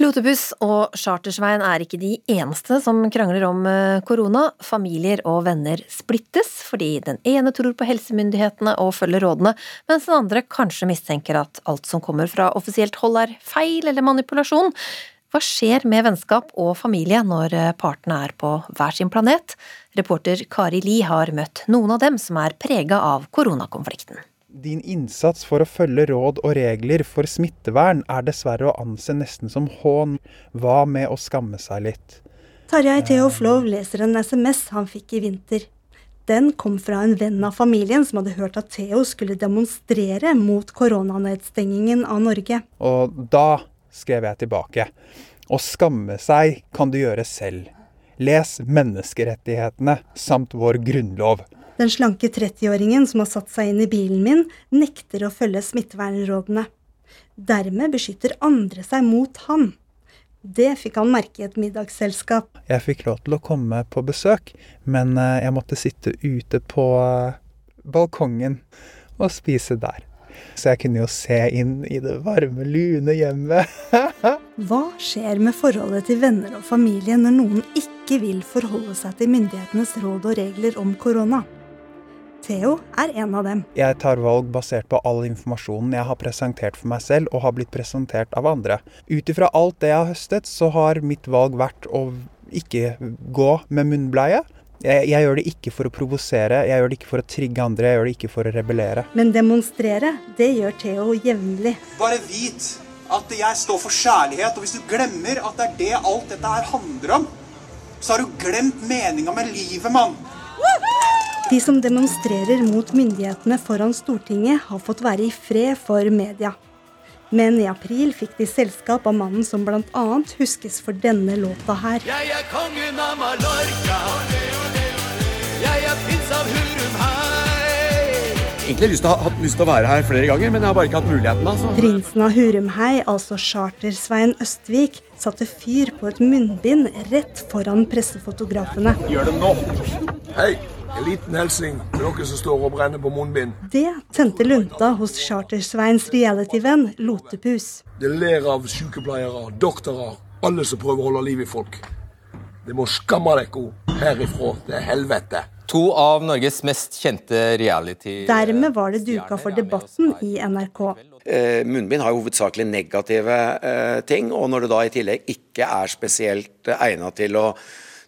Lotebuss og Chartersveien er ikke de eneste som krangler om eh, korona. Familier og venner splittes fordi den ene tror på helsemyndighetene og følger rådene, mens den andre kanskje mistenker at alt som kommer fra offisielt hold er feil eller manipulasjon. Hva skjer med vennskap og familie når eh, partene er på hver sin planet? Reporter Kari Li har møtt noen av dem som er prega av koronakonflikten. Din innsats for å følge råd og regler for smittevern er dessverre å anse nesten som hån. Hva med å skamme seg litt? Tarjei Theoflov leser en SMS han fikk i vinter. Den kom fra en venn av familien som hadde hørt at Theo skulle demonstrere mot koronanedstengingen av Norge. Og da skrev jeg tilbake. Å skamme seg kan du gjøre selv. Les menneskerettighetene samt vår grunnlov. Den slanke 30-åringen som har satt seg inn i bilen min, nekter å følge smittevernrådene. Dermed beskytter andre seg mot han. Det fikk han merke i et middagsselskap. Jeg fikk lov til å komme på besøk, men eh, jeg måtte sitte ute på eh, balkongen og spise der. Så jeg kunne jo se inn i det varme, lune hjemmet. Hva skjer med forholdet til venner og familie når noen ikke vil forholde seg til myndighetenes råd og regler om korona? Theo er en av dem. Jeg tar valg basert på all informasjonen jeg har presentert for meg selv og har blitt presentert av andre. Ut ifra alt det jeg har høstet, så har mitt valg vært å ikke gå med munnbleie. Jeg, jeg, gjør det ikke for å provosere, jeg gjør det ikke for å trigge andre, jeg gjør det ikke for å rebellere. Men demonstrere, det gjør Theo jevnlig. Bare vit at jeg står for kjærlighet, og hvis du glemmer at det er det alt dette her handler om, så har du glemt meninga med livet, mann. De som demonstrerer mot myndighetene foran Stortinget, har fått være i fred for media. Men i april fikk de selskap av mannen som bl.a. huskes for denne låta her. Jeg er kongen av Mallorca. Jeg er prins av Hurum Hei. Egentlig lyst til, hatt lyst til å være her flere ganger, men jeg har bare ikke hatt muligheten. Altså. Prinsen av Hurumhei, altså Charter-Svein Østvik, satte fyr på et munnbind rett foran pressefotografene. Gjør det nå. Hei. En liten hilsen til dere som står og brenner på munnbind. Det tente lunta hos Chartersveins realityvenn Lotepus. Det ler av sykepleiere, doktorer, alle som prøver å holde liv i folk. Det må skamme dere herifra til helvete. To av Norges mest kjente reality... Dermed var det duka for debatten i NRK. Eh, munnbind har jo hovedsakelig negative eh, ting, og når det da i tillegg ikke er spesielt eh, egnet til å,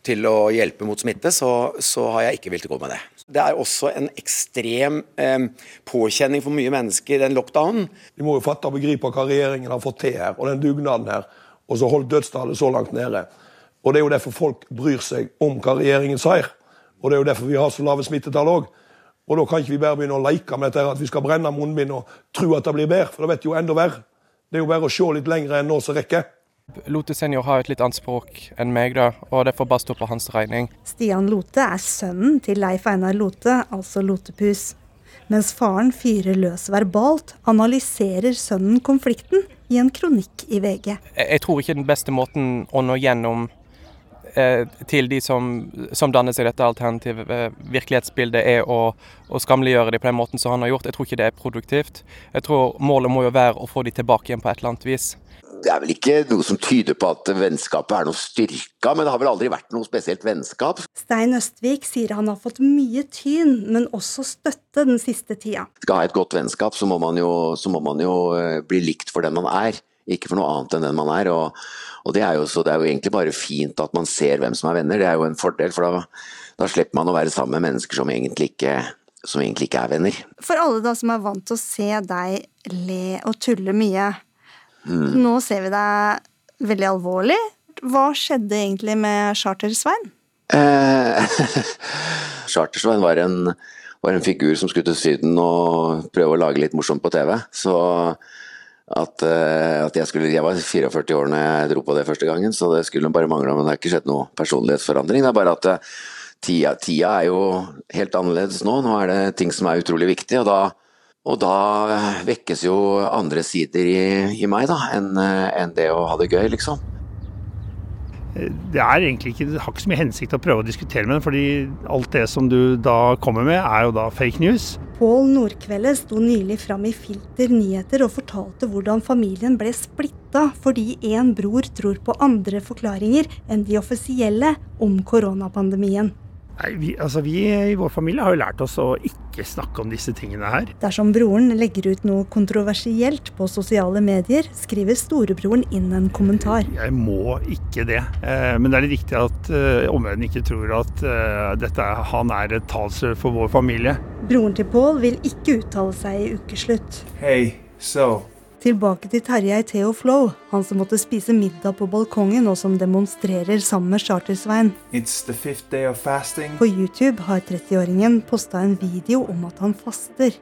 til å hjelpe mot smitte, så, så har jeg ikke villet gå med det. Det er også en ekstrem eh, påkjenning for mye mennesker, den lockdownen. Vi må jo fatte og begripe hva regjeringen har fått til her, og den dugnaden her, og så holdt dødstallet så langt nede. Og Det er jo derfor folk bryr seg om hva regjeringen sier. Og Det er jo derfor vi har så lave smittetall òg. Og da kan ikke vi bare begynne å leke med dette her, at vi skal brenne munnbind og tro at det blir bedre, for det vet jo enda verre. Det er jo bare å se litt lenger enn nå som rekker. Lote senior har et litt annet språk enn meg, da, og det får bare stå på hans regning. Stian Lote er sønnen til Leif Einar Lote, altså Lotepus. Mens faren fyrer løs verbalt, analyserer sønnen konflikten i en kronikk i VG. Jeg, tror ikke den beste måten å nå gjennom eh, til de som, som danner seg dette alternative eh, virkelighetsbildet, er å, å skamliggjøre dem på den måten som han har gjort. Jeg tror ikke det er produktivt. Jeg tror målet må jo være å få dem tilbake igjen på et eller annet vis. Det er vel ikke noe som tyder på at vennskapet er noe styrka, men det har vel aldri vært noe spesielt vennskap. Stein Østvik sier han har fått mye tyn, men også støtte den siste tida. Skal ha et godt vennskap, så må man jo, må man jo eh, bli likt for den man er, ikke for noe annet enn den man er. og, og det, er jo, det, er jo, egentlig bare fint at man ser hvem som er venner, det er jo en fordel. For da, da slipper man å være sammen med mennesker som egentlig ikke som egentlig ikke er venner. For alle da som er vant til å se deg le og tulle mye, Mm. Nå ser vi deg veldig alvorlig. Hva skjedde egentlig med Charter-Svein? Eh, Charter-Svein var, var, en figur som skulle til Syden og prøve å lage litt morsomt på TV. Så at, eh, at jeg, skulle, jeg var 44 år når jeg dro på det første gangen, så det skulle bare mangle. Men det har ikke skjedd noe personlighetsforandring. Det er bare at eh, tida, tida er jo helt annerledes nå. Nå er det ting som er utrolig viktig, og da og da vekkes jo andre sider i, i meg da, enn en det å ha det gøy, liksom. Det er egentlig ikke, det har ikke så mye hensikt å prøve å diskutere med den, fordi alt det som du da kommer med, er jo da fake news. Pål Nordkvelde sto nylig fram i Filter nyheter og fortalte hvordan familien ble splitta fordi en bror tror på andre forklaringer enn de offisielle om koronapandemien. Nei, vi, altså vi i vår familie har jo lært oss å ikke snakke om disse tingene her. Dersom broren legger ut noe kontroversielt på sosiale medier, skriver storebroren inn en kommentar. Jeg må ikke det. Eh, men det er litt viktig at eh, omverdenen ikke tror at eh, dette, han er et talsrør for vår familie. Broren til Pål vil ikke uttale seg i ukeslutt. Hey, so Tilbake til Tarjei Theo Flow, han som måtte spise middag på balkongen og som demonstrerer sammen med Charter-Svein. På YouTube har 30-åringen posta en video om at han faster.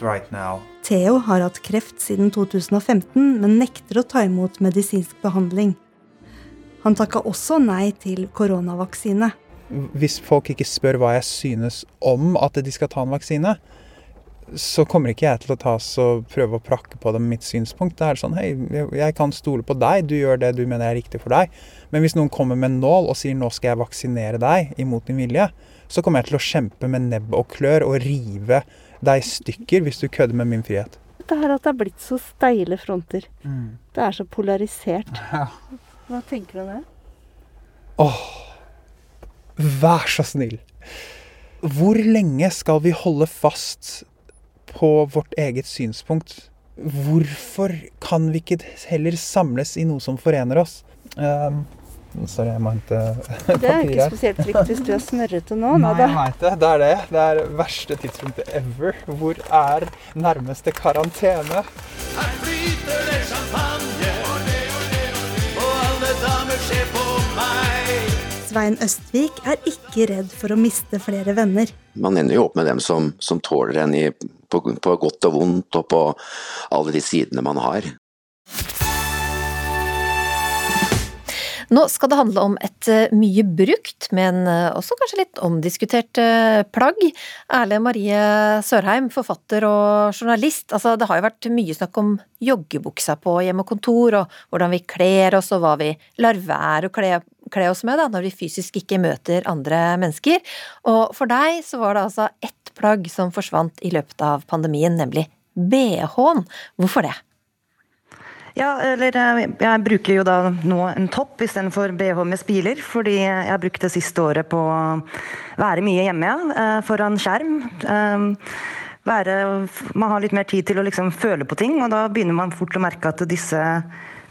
Right. Theo har hatt kreft siden 2015, men nekter å ta imot medisinsk behandling. Han takka også nei til koronavaksine. Hvis folk ikke spør hva jeg synes om at de skal ta en vaksine, så kommer ikke jeg til å ta og prøve å prakke på dem mitt synspunkt. Det er sånn Hei, jeg kan stole på deg, du gjør det du mener er riktig for deg. Men hvis noen kommer med en nål og sier nå skal jeg vaksinere deg imot din vilje, så kommer jeg til å kjempe med nebb og klør og rive deg i stykker hvis du kødder med min frihet. Det er at det er blitt så steile fronter. Mm. Det er så polarisert. Ja. Hva tenker du om det? Åh, vær så snill. Hvor lenge skal vi holde fast på vårt eget synspunkt. Hvorfor kan vi ikke heller samles i noe som forener oss? Um, sorry, jeg må hente papir Det er ikke spesielt trygt hvis du er smørrete nå. Nei, jeg veit det. Det er det. Det er verste tidspunktet ever. Hvor er nærmeste karantene? Her flyter det champagne, og alle damer ser på meg. Svein Østvik er ikke redd for å miste flere venner. Man ender jo opp med dem som, som tåler en i på, på godt og vondt, og på alle de sidene man har. Nå skal det handle om et eh, mye brukt, men eh, også kanskje litt omdiskutert eh, plagg. Erle Marie Sørheim, forfatter og journalist. Altså, det har jo vært mye snakk om joggebuksa på hjemmekontor, og hvordan vi kler oss, og hva vi lar være å kle, kle oss med da, når vi fysisk ikke møter andre mennesker. Og for deg så var det altså ett plagg som forsvant i løpet av pandemien, nemlig bh-en. Hvorfor det? Ja, eller eh, jeg bruker jo da nå en topp istedenfor bh med spiler. Fordi jeg brukte det siste året på å være mye hjemme, ja. Eh, foran skjerm. Eh, være, man har litt mer tid til å liksom føle på ting, og da begynner man fort å merke at disse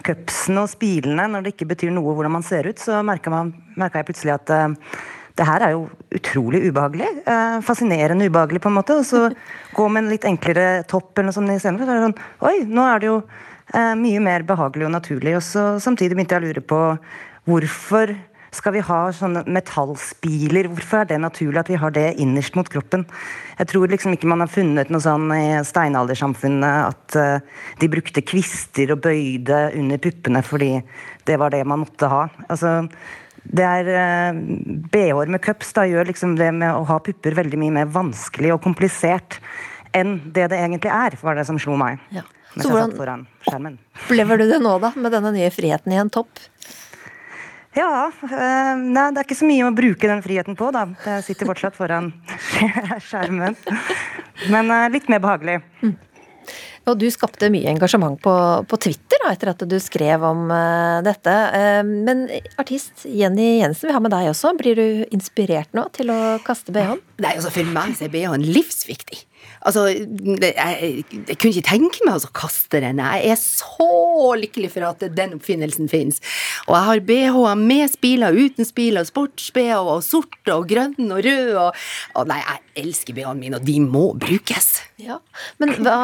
cupsene og spilene, når det ikke betyr noe hvordan man ser ut, så merker, jeg plutselig at uh, det her er jo utrolig ubehagelig. Uh, fascinerende ubehagelig, på en måte. Og så gå med en litt enklere topp eller noe sånt istedenfor. Så er det sånn Oi, nå er det jo uh, mye mer behagelig og naturlig. Og så samtidig begynte jeg å lure på hvorfor skal vi ha sånne metallspiler? Hvorfor er det naturlig at vi har det innerst mot kroppen? Jeg tror liksom ikke man har funnet noe sånn i steinaldersamfunnet at uh, de brukte kvister og bøyde under puppene fordi det var det man måtte ha. Altså, det er uh, BH-er med cups da gjør liksom det med å ha pupper veldig mye mer vanskelig og komplisert enn det det egentlig er, var det som slo meg. Ja. Så hvordan opplever du det nå, da, med denne nye friheten i en topp? Ja. Øh, nei, det er ikke så mye å bruke den friheten på, da. Jeg sitter fortsatt foran skjermen. Men øh, litt mer behagelig. Mm. Og du skapte mye engasjement på, på Twitter da, etter at du skrev om uh, dette. Uh, men artist Jenny Jensen, vi har med deg også. Blir du inspirert nå til å kaste bh-en? Nei, altså For meg er bh-en livsviktig. Altså, jeg, jeg, kunne ikke tenke meg å kaste den. Jeg er så lykkelig for at den oppfinnelsen finnes. Og jeg har BH-er med spiler, uten spiler, sports-BH, og sort og grønn og rød og, og Nei, jeg elsker BH-ene mine, og de må brukes. Ja, Men hva,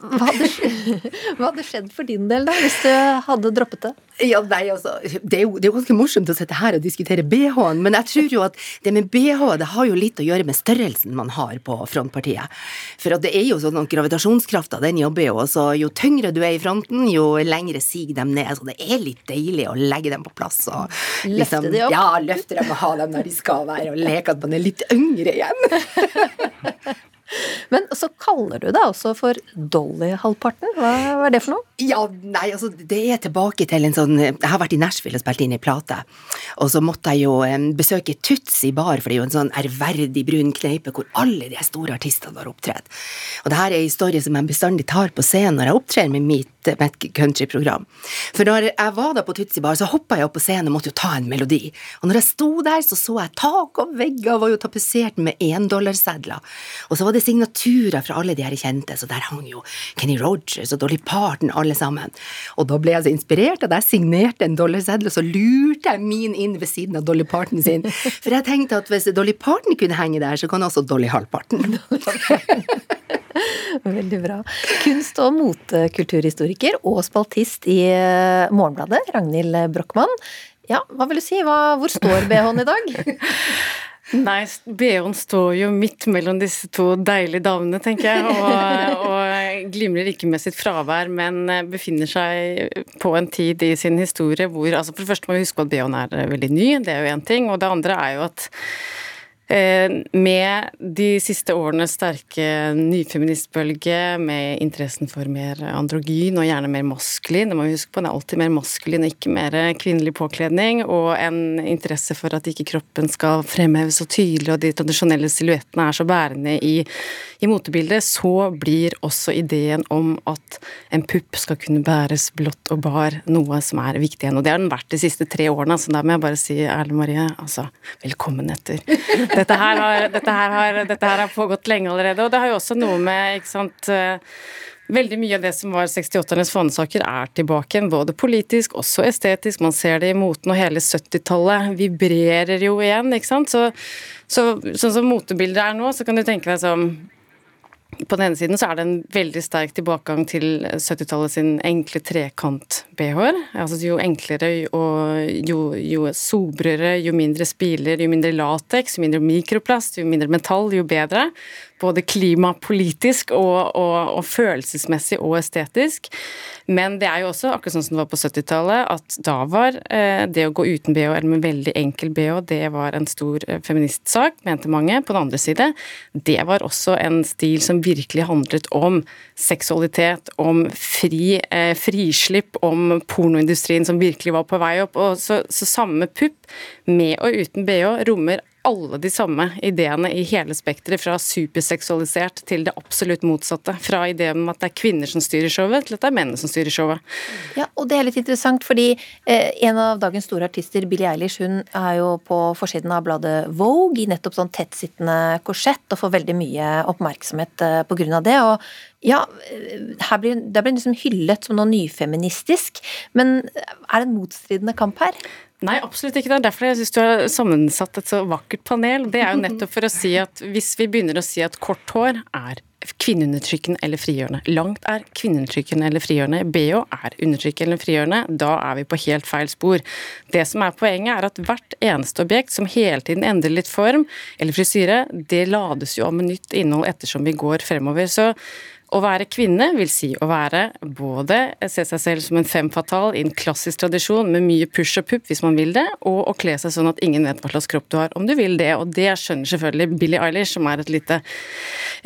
hva, hadde, hva hadde skjedd for din del, da, hvis du hadde droppet det? Ja, nei, altså, det er, jo, det er jo ganske morsomt å sitte her og diskutere BH-en, men jeg tror jo at det med BH det har jo litt å gjøre med størrelsen man har på frontpartiet. For det er jo sånn at gravitasjonskrafta den jobber jo, så jo tyngre du er i fronten, jo lengre siger dem ned. Så det er litt deilig å legge dem på plass. Og, liksom, løfte de opp? Ja, løfte dem og ha dem der de skal være, og leke at man er litt yngre igjen. Men så kaller du deg også for Dolly-halvparten. Hva, er det for noe? Ja, nei, altså det er tilbake til en sånn Jeg har vært i Nashville og spilt inn i plate. Og så måtte jeg jo besøke Tutsi bar, for det er jo en sånn ærverdig brun kneipe hvor alle de store artistene har opptredd. Og det her er en historie som jeg bestandig tar på scenen når jeg opptrer med mitt, mitt countryprogram. For når jeg var da på Tutsi bar, så hoppa jeg opp på scenen og måtte jo ta en melodi. Og når jeg sto der, så så jeg tak og vegger var jo tapetsert med endollarsedler. Og så var det signaturer fra alle de her kjente, så der hang jo Kenny Rogers og Dolly Parton, alle sammen. Og da ble jeg så inspirert at jeg signerte en dollarseddel, og så lurte jeg min inn ved siden av Dolly Parton sin. For jeg tenkte at hvis Dolly Parton kunne henge der, så kan også Dolly Halvparten. Veldig bra. Kunst- og motekulturhistoriker og spaltist i eh, Morgenbladet, Ragnhild Brochmann. Ja, hva vil du si? Hva, hvor står BH-en i dag? Nei, BH-en står jo midt mellom disse to deilige damene, tenker jeg. Og, og, glimrer ikke med sitt fravær, men befinner seg på en tid i sin historie hvor altså For det første må vi huske på at BH-en er veldig ny, det er jo én ting. Og det andre er jo at Eh, med de siste årenes sterke nyfeministbølge, med interessen for mer androgyn og gjerne mer maskulin, det må vi huske på, den er alltid mer maskulin og ikke mer kvinnelig påkledning, og en interesse for at ikke kroppen skal fremheves så tydelig, og de tradisjonelle silhuettene er så bærende i, i motebildet, så blir også ideen om at en pupp skal kunne bæres blått og bar, noe som er viktig igjen. Og det har den vært de siste tre årene, så da må jeg bare si Erle Marie, altså, velkommen etter. Dette her, har, dette, her har, dette her har pågått lenge allerede, og det har jo også noe med ikke sant, eh, Veldig mye av det som var 68-ernes fanesaker er tilbake igjen, både politisk, også estetisk. Man ser det i moten, og hele 70-tallet vibrerer jo igjen, ikke sant. Så, så, sånn som motebildet er nå, så kan du tenke deg som på den ene siden så er det en veldig sterk tilbakegang til 70-tallet sin enkle trekant-BH-er. Altså jo enklere og jo, jo sobrere, jo mindre spiler, jo mindre lateks, jo mindre mikroplast, jo mindre metall, jo bedre både klimapolitisk og, og, og, følelsesmessig og estetisk. Men det er jo også, akkurat sånn som det var på 70-tallet, at da var eh, det å gå uten bh eller med veldig enkel bh, det var en stor eh, feministsak, mente mange. På den andre side, det var også en stil som virkelig handlet om seksualitet, om fri, eh, frislipp, om pornoindustrien som virkelig var på vei opp. Og så, så samme pupp, med og uten bh, rommer alle de samme ideene i hele spekteret, fra superseksualisert til det absolutt motsatte. Fra ideen om at det er kvinner som styrer showet, til at det er mennene som styrer showet. Ja, og det er litt interessant, fordi eh, en av dagens store artister, Billie Eilish, hun er jo på forsiden av bladet Vogue i nettopp sånn tettsittende korsett, og får veldig mye oppmerksomhet eh, på grunn av det. og ja, eh, her blir, blir liksom hyllet som noe nyfeministisk, men er det en motstridende kamp her? Nei, absolutt ikke. Det er derfor jeg syns du har sammensatt et så vakkert panel. Det er jo nettopp for å si at hvis vi begynner å si at kort hår er kvinneundertrykkende eller frigjørende, langt er kvinneundertrykkende eller frigjørende, BH er undertrykkende eller frigjørende, da er vi på helt feil spor. Det som er poenget, er at hvert eneste objekt som hele tiden endrer litt form eller frisyre, det lades jo av med nytt innhold ettersom vi går fremover. Så å være kvinne vil si å være både se seg selv som en fem fatal i en klassisk tradisjon med mye push og pupp hvis man vil det, og å kle seg sånn at ingen vet hva slags kropp du har om du vil det. Og det skjønner selvfølgelig Billie Eilish, som er et lite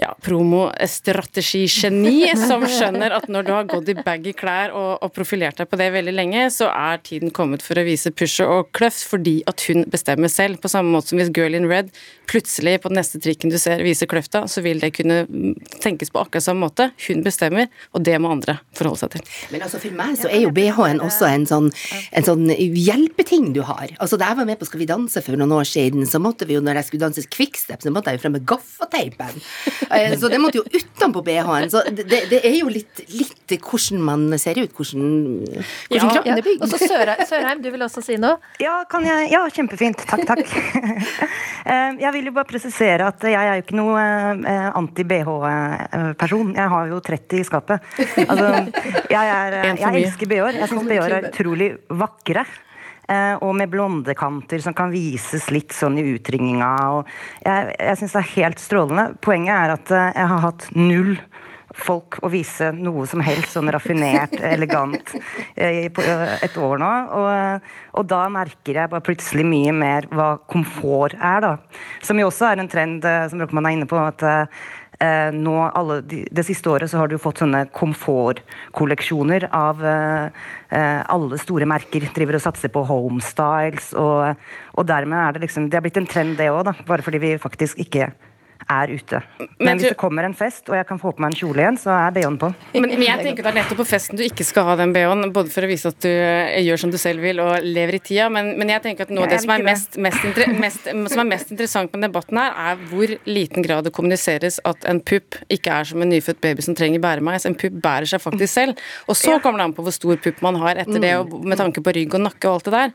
ja, promostrategigeni, som skjønner at når du har gått i baggy klær og, og, profilert deg på det veldig lenge, så er tiden kommet for å vise pushet og kløft fordi at hun bestemmer selv. På samme måte som hvis Girl in Red plutselig på den neste trikken du ser viser kløfta, så vil det kunne tenkes på akkurat samme måte. Hun bestemmer, og det må andre forholde seg til. Men altså for meg så er jo BH-en også en sånn, en sånn hjelpeting du har. Altså Da jeg var med på Skal vi danse for noen år siden, så måtte vi jo når jeg skulle danse quickstep, så måtte jeg jo frem med gaffateipen. Eh, så det måtte jo utenpå BH-en. Så det, det, er jo litt, litt hvordan man ser ut, hvordan, hvordan ja, kroppen er bygd. Og så Sørheim, du vil også si noe? Ja, kan jeg? ja kjempefint. Takk, takk. Eh, jeg vil jo bare presisere at jeg er jo ikke noe eh, anti-BH-person. Jeg har jo 30 i skapet. Altså, jeg, er, jeg elsker BH-er. Jeg syns BH-er er utrolig vakre. Eh, og med blonde kanter som kan vises litt sånn i utringninga. jeg jeg syns det er helt strålende. Poenget er at eh, jeg har hatt null folk å vise noe som helst sånn raffinert, elegant eh, på et år nå. Og, og, da merker jeg bare plutselig mye mer hva komfort er, da. Som jo også er en trend som Brochmann er inne på. at eh, nå alle, de, Det siste året så har du fått sånne komfortkolleksjoner av eh, alle store merker. Driver og satser på homestyles, og, og dermed er det liksom Det er blitt en trend, det òg, bare fordi vi faktisk ikke er ute. Men, hvis det kommer en fest, og jeg kan få på meg en kjole igjen, så er BH-en på. Men, men, jeg tenker det er nettopp på festen du ikke skal ha den BH-en, både for å vise at du eh, gjør som du selv vil og lever i tida, men, men jeg tenker at noe av det som er mest, mest, mest, som er mest interessant med debatten her, er hvor liten grad det kommuniseres at en pupp ikke er som en nyfødt baby som trenger bæremeis. En pupp bærer seg faktisk selv. Og så kommer det an på hvor stor pupp man har etter det, og med tanke på rygg og nakke og alt det der.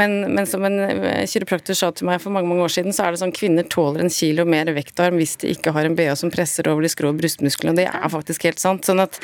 Men, men som en eh, kiropraktor sa til meg for mange mange år siden, så er det sånn kvinner tåler en kilo mer vekt av hvis de ikke har en BH som presser over de skrå brystmusklene. Det er faktisk helt sant. Sånn at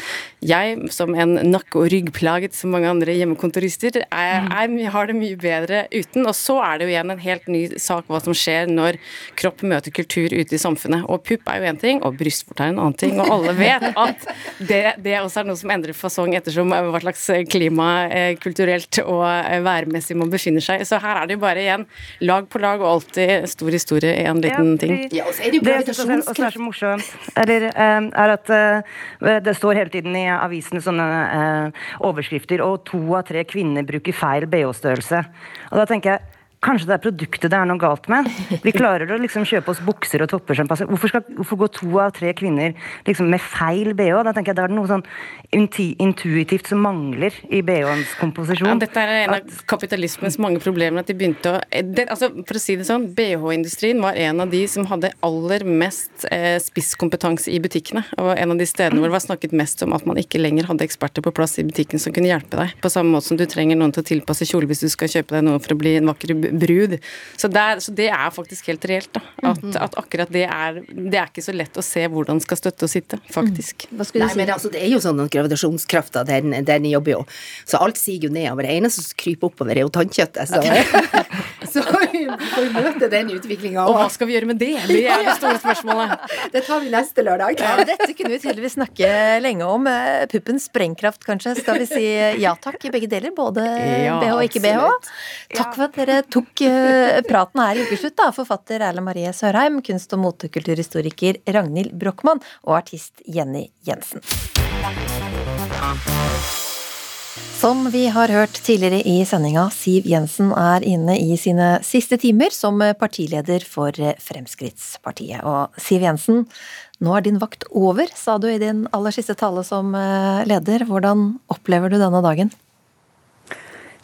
jeg, som en nakke- og ryggplaget som mange andre hjemmekontorister, er, er, har det mye bedre uten. Og så er det jo igjen en helt ny sak hva som skjer når kropp møter kultur ute i samfunnet. Og pupp er jo én ting, og brystfort er en annen ting. Og alle vet at det, det også er noe som endrer fasong ettersom hva slags klima eh, kulturelt og eh, værmessig man befinner seg. Så her er det jo bare igjen lag på lag og alltid stor historie i en liten ja, ting. Ja, og så er det jo gravitasjon jeg som er så morsomt, eller, uh, er at uh, det står hele tiden i avisene sånne uh, overskrifter, og to av tre kvinner bruker feil BH-størrelse. Og da tenker jeg Kanskje det er produktet det er noe galt med. Vi klarer å liksom kjøpe oss bukser og topper som passer. Hvorfor, skal, hvorfor går to av tre kvinner liksom med feil bh? Da tenker jeg det er noe sånn intuitivt som mangler i bh-ens komposisjon. Ja, dette er en av kapitalismens mange problemer. at de begynte å... Det, altså, for å si det sånn, BH-industrien var en av de som hadde aller mest eh, spisskompetanse i butikkene. Og en av de stedene hvor det var snakket mest om at man ikke lenger hadde eksperter på plass i butikken som kunne hjelpe deg. På samme måte som du trenger noen til å tilpasse kjole hvis du skal kjøpe deg noe for å bli en vakker brud. Så, der, så det er faktisk helt reelt. da, At, mm -hmm. at akkurat det er Det er ikke så lett å se hvordan skal støtte og sitte, faktisk. Mm. Nei, si? men altså, det er jo sånn at gravitasjonskrafta, den, den, jobber jo. Så alt siger jo nedover. Det eneste som kryper oppover, er jo tannkjøttet. Så, så får møte den utviklinga. Og hva skal vi gjøre med det? Det er det store spørsmålet. det tar vi neste lørdag. Ja, dette kunne vi tydeligvis snakke lenge om. Eh, puppens sprengkraft, kanskje. Skal vi si ja takk i begge deler? Både ja, BH og ikke BH? Takk for at dere tok uh, praten her i ukeslutt, da. Forfatter Erle Marie Sørheim, kunst- og motekulturhistoriker Ragnhild Brochmann og artist Jenny Jensen. Som vi har hørt tidligere i sendinga, Siv Jensen er inne i sine siste timer som partileder for Fremskrittspartiet. Og Siv Jensen, nå er din vakt over, sa du i din aller siste tale som eh, leder. Hvordan opplever du denne dagen?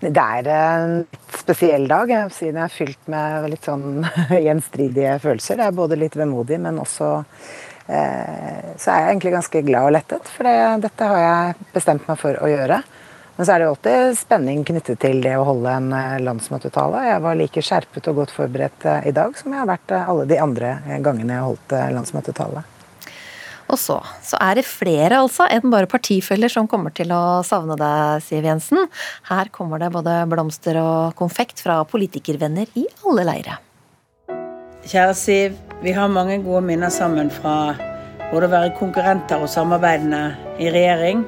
Det er en spesiell dag. Jeg si det er fylt med litt sånn gjenstridige følelser. Det er både litt vemodig, men også eh, så er jeg egentlig ganske glad og lettet. For det, dette har jeg bestemt meg for å gjøre. Men så er det jo alltid spenning knyttet til det å holde en eh, landsmøtetale. Jeg var like skjerpet og godt forberedt eh, i dag som jeg har vært eh, alle de andre gangene jeg holdt landsmøtetale. Og så, så er det flere altså enn bare partifeller som kommer til å savne deg, Siv Jensen. Her kommer det både blomster og konfekt fra politikervenner i alle leire. Kjære Siv, vi har mange gode minner sammen fra både å være konkurrenter og samarbeidende i regjering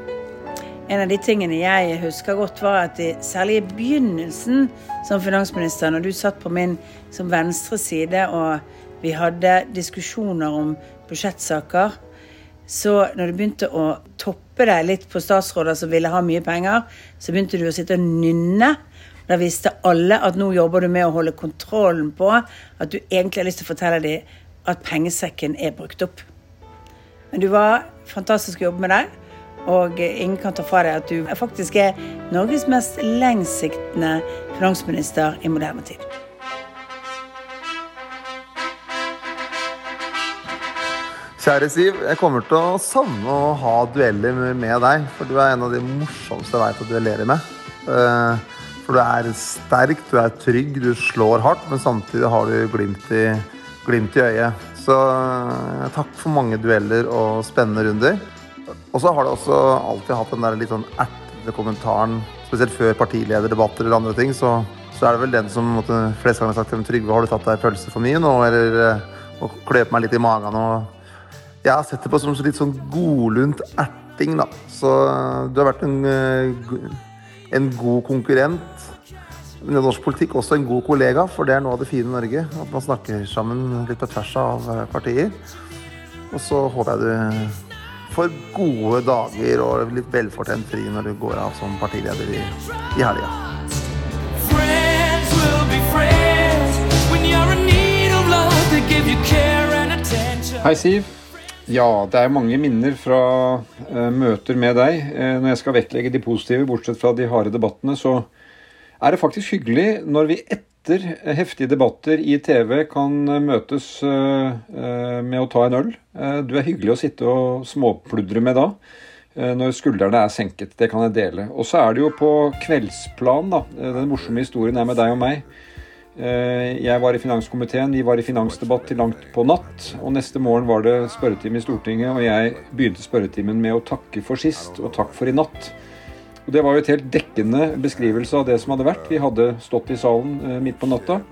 en av de tingene jeg husker godt, var at i, særlig i begynnelsen som finansminister, når du satt på min som venstre side og vi hadde diskusjoner om budsjettsaker, så når du begynte å toppe deg litt på statsråder som ville ha mye penger, så begynte du å sitte og nynne. Da visste alle at nå jobber du med å holde kontrollen på at du egentlig har lyst til å fortelle dem at pengesekken er brukt opp. Men du var fantastisk å jobbe med deg. Og ingen kan ta fra deg at du faktisk er Norges mest lengstsiktende finansminister i moderne tid. Kjære Siv, jeg kommer til å savne å ha dueller med deg. For du er en av de morsomste jeg veit å duellere med. Eh, for du er sterk, du er trygg, du slår hardt, men samtidig har du glimt i, glimt i øyet. Så eh, takk for mange dueller og spennende runder. Og så har det også alltid hatt den der litt sånn ertete kommentaren, spesielt før partilederdebatter eller andre ting, så, så er det vel den som måtte, flest ganger har sagt til Trygve, har du tatt deg pølse for mye nå, eller og eh, kløp meg litt i magen og Jeg har sett det på som litt sånn godlunt erting, da. Så eh, du har vært en, eh, en god konkurrent. Men i norsk politikk også en god kollega, for det er noe av det fine i Norge. At man snakker sammen litt på tvers av partier. Og så håper jeg du for gode dager og litt velfortjent fri når du går av som partileder i, i helga. Hei, Siv. Ja, det er mange minner fra uh, møter med deg. Uh, når jeg skal vektlegge de positive, bortsett fra de harde debattene, så er det faktisk hyggelig når vi etter etter heftige debatter i TV kan møtes eh, eh, med å ta en øl. Eh, du er hyggelig å sitte og småpludre med da. Når skuldrene er senket. Det kan jeg dele. Og så er det jo på kveldsplan, da. Den morsomme historien er med deg og meg. Jeg var i finanskomiteen, vi var i finansdebatt til langt på natt. Og neste morgen var det spørretime i Stortinget, og jeg begynte spørretimen med å takke for sist og takk for i natt. Og Det var jo et helt dekkende beskrivelse av det som hadde vært. Vi hadde stått i salen eh, midt på natta.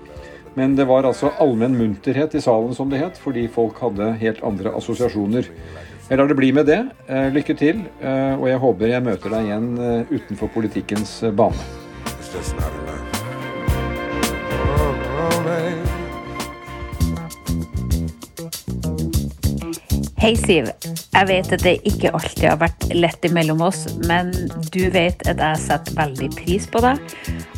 Men det var altså allmenn munterhet i salen, som det het, fordi folk hadde helt andre assosiasjoner. Jeg lar det bli med det. Eh, lykke til, eh, og jeg håper jeg møter deg igjen utenfor politikkens bane. Hei, Siv. Jeg vet at det ikke alltid har vært lett imellom oss, men du vet at jeg setter veldig pris på deg.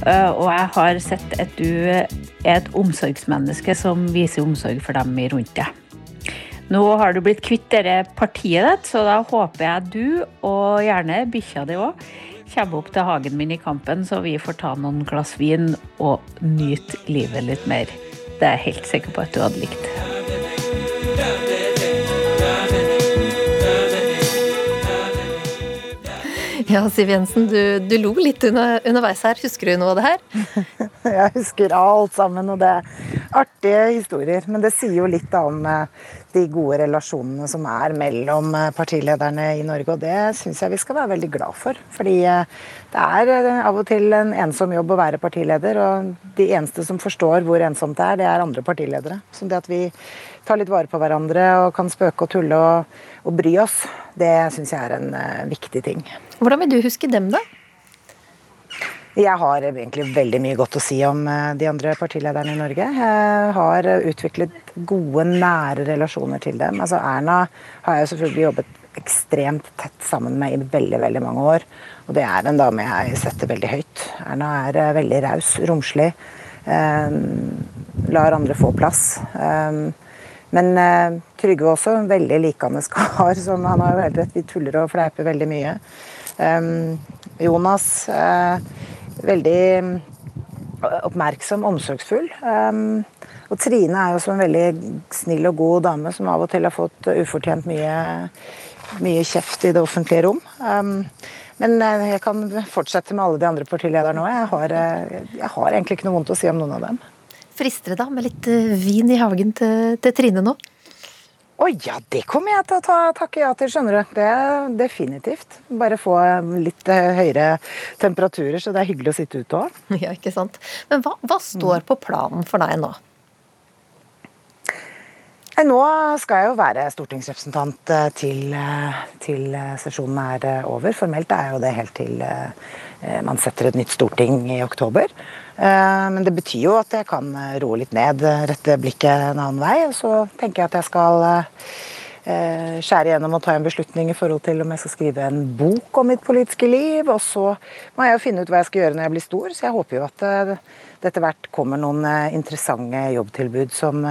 Eh, og jeg har sett at du er et omsorgsmenneske som viser omsorg for dem rundt deg. Nå har du blitt kvitt dette partiet ditt, så da håper jeg du, og gjerne bikkja di òg, kommer opp til hagen min i kampen, så vi får ta noen glass vin og nyte livet litt mer. Det er jeg helt sikker på at du hadde likt. Ja, Siv Jensen, du, du lo litt under, underveis her. Husker du noe av det her? Jeg husker alt sammen, og det er artige historier. Men det sier jo litt om eh, de gode relasjonene som er mellom eh, partilederne i Norge, og det syns jeg vi skal være veldig glad for. Fordi eh, det er av og til en ensom jobb å være partileder, og de eneste som forstår hvor ensomt det er, det er andre partiledere. Så det at vi tar litt vare på hverandre og kan spøke og tulle og, og bry oss, det syns jeg er en uh, viktig ting. Hvordan vil du huske dem, da? Jeg har egentlig veldig mye godt å si om eh, de andre partilederne i Norge. Jeg har utviklet gode, nære relasjoner til dem. Altså Erna har jeg selvfølgelig jobbet ekstremt tett sammen med i veldig veldig mange år. Og det er en dame jeg setter veldig høyt. Erna er eh, veldig raus, romslig. Lar andre få plass. Men uh, Trygve også, veldig likende kar. som Han har jo helt rett, vi tuller og fleiper veldig mye. Um, Jonas veldig eh, oppmerksom, omsorgsfull. Um, og Trine er jo også en veldig snill og god dame som av og til har fått ufortjent mye, mye kjeft i det offentlige rom. Um, men jeg kan fortsette med alle de andre partilederne òg. Jeg, jeg har egentlig ikke noe vondt å si om noen av dem. Frister det da med litt vin i hagen til, til Trine nå? Å ja, det kommer jeg til å ta, takke ja til, skjønner du. Det er definitivt. Bare få litt uh, høyere temperaturer, så det er hyggelig å sitte ute òg. Ja, ikke sant. Men hva, hva står på planen for deg nå? Nå skal jeg jo være stortingsrepresentant eh, til, eh, til sesjonen er over. Formelt er jo det helt til man setter et nytt storting i oktober. Eh, men det betyr jo at jeg kan eh, roe litt ned, eh, rette blikket en annen vei. Og så tenker jeg at jeg skal skjære gjennom og ta en beslutning i forhold til om jeg skal skrive en bok om mitt politiske liv. Og så må jeg jo finne ut hva jeg skal gjøre når jeg blir stor, så jeg håper jo at det etter hvert kommer noen interessante jobbtilbud som,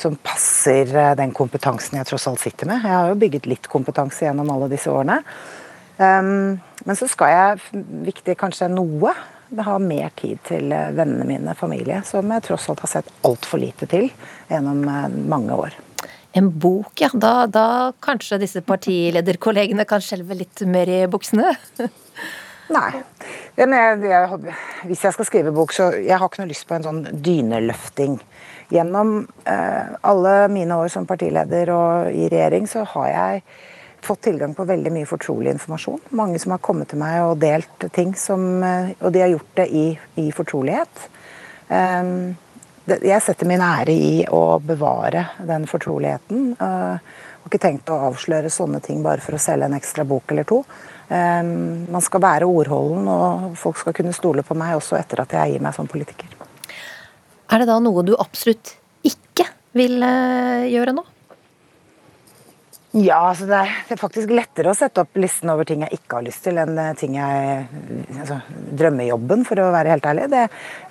som passer den kompetansen jeg tross alt sitter med. Jeg har jo bygget litt kompetanse gjennom alle disse årene. Um, men så skal jeg, viktig kanskje noe, ha mer tid til eh, vennene mine, familie, som jeg tross alt har sett altfor lite til gjennom eh, mange år. En bok, ja. Da, da kanskje disse partilederkollegene kan skjelve litt mer i buksene? Nei. Jeg, jeg, hvis jeg skal skrive bok, så jeg har ikke noe lyst på en sånn dyneløfting. Gjennom eh, alle mine år som partileder og i regjering, så har jeg fått tilgang på veldig mye fortrolig informasjon. Mange som har kommet til meg og delt ting, som, eh, og de har gjort det i, i fortrolighet. Um, jeg setter min ære i å bevare den fortroligheten. Jeg har ikke tenkt å avsløre sånne ting bare for å selge en ekstra bok eller to. Man skal være ordholden, og folk skal kunne stole på meg også etter at jeg gir meg som politiker. Er det da noe du absolutt ikke vil uh, gjøre nå? Ja, altså det, er, det, er, faktisk lettere å sette opp listen over ting jeg ikke har lyst til, enn ting jeg altså, Drømmejobben, for å være helt ærlig. Det,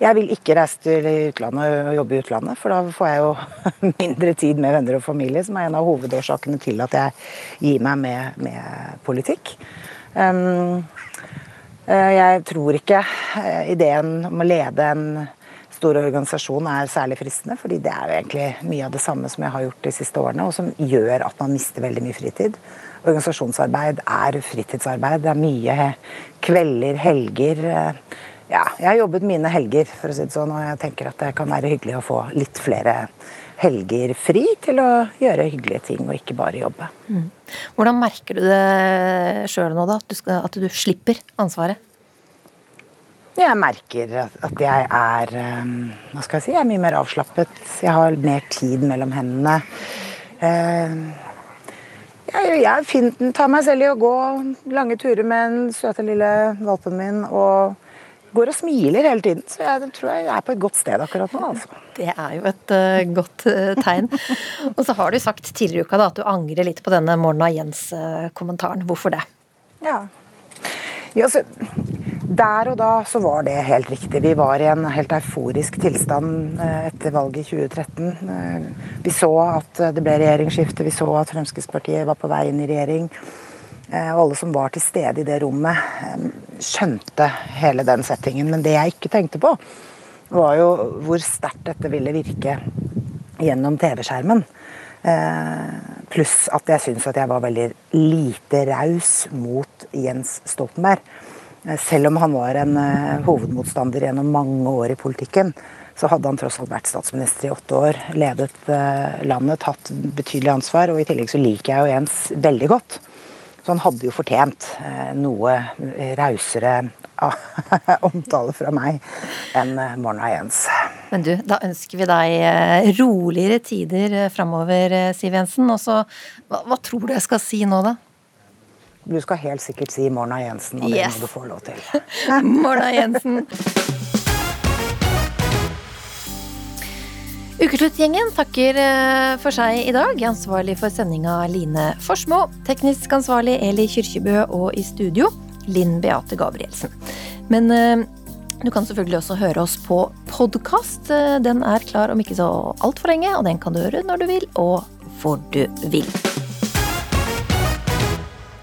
jeg vil ikke reise til utlandet og jobbe i utlandet, for da får jeg jo mindre tid med venner og familie, som er en av hovedårsakene til at jeg gir meg med, med politikk. Um, jeg tror ikke eh, ideen om å lede en stor organisasjon er særlig fristende, fordi det er jo egentlig mye av det samme som jeg har gjort de siste årene, og som gjør at man mister veldig mye fritid. Organisasjonsarbeid er fritidsarbeid. Det er mye kvelder, helger. Ja, jeg har jobbet mine helger, for å si det sånn, og jeg tenker at det kan være hyggelig å få litt flere helger fri til å gjøre hyggelige ting, og ikke bare jobbe. Mm. Hvordan merker du det sjøl nå, da? At du, skal, at du slipper ansvaret? Jeg merker at jeg er ehm, Hva skal jeg si? Jeg er mye mer avslappet. Jeg har mer tid mellom hendene. Jeg, jeg, finner, tar meg selv i å gå lange turer med den søte lille valpen min. Og går og smiler hele tiden. Så jeg tror jeg er på et godt sted akkurat nå. Altså. Det er jo et uh, godt uh, tegn. og så har du sagt tidligere i uka da, at du angrer litt på denne Morna Jens-kommentaren. Hvorfor det? Ja. ja så, der og da så var det helt riktig. Vi var i en helt euforisk tilstand eh, etter valget i 2013. Eh, vi så at det ble regjeringsskifte, vi så at Fremskrittspartiet var på vei inn i regjering. Eh, og alle som var til stede i det rommet, skjønte hele den settingen. Men det jeg ikke tenkte på, var jo hvor sterkt dette ville virke gjennom TV-skjermen. Pluss at jeg syns at jeg var veldig lite raus mot Jens Stoltenberg. Eh, selv om han var en uh, hovedmotstander gjennom mange år i politikken, så hadde han tross alt vært statsminister i åtte år, ledet uh, landet, tatt betydelig ansvar. Og i tillegg så liker jeg jo Jens veldig godt. Så han hadde jo fortjent noe rausere omtale fra meg enn Morna Jens. Men du, da ønsker vi deg roligere tider framover, Siv Jensen. Og så, hva, hva tror du jeg skal si nå, da? Du skal helt sikkert si Morna Jensen, og det Yes. må du få lov til. Morna Jensen. Ukesluttgjengen takker eh, for seg i dag. Ansvarlig for sendinga Line Forsmo. Teknisk ansvarlig Eli Kyrkjebø, og i studio Linn Beate Gabrielsen. Men eh, du kan selvfølgelig også høre oss på podkast. Den er klar om ikke så altfor lenge, og den kan du høre når du vil, og hvor du vil.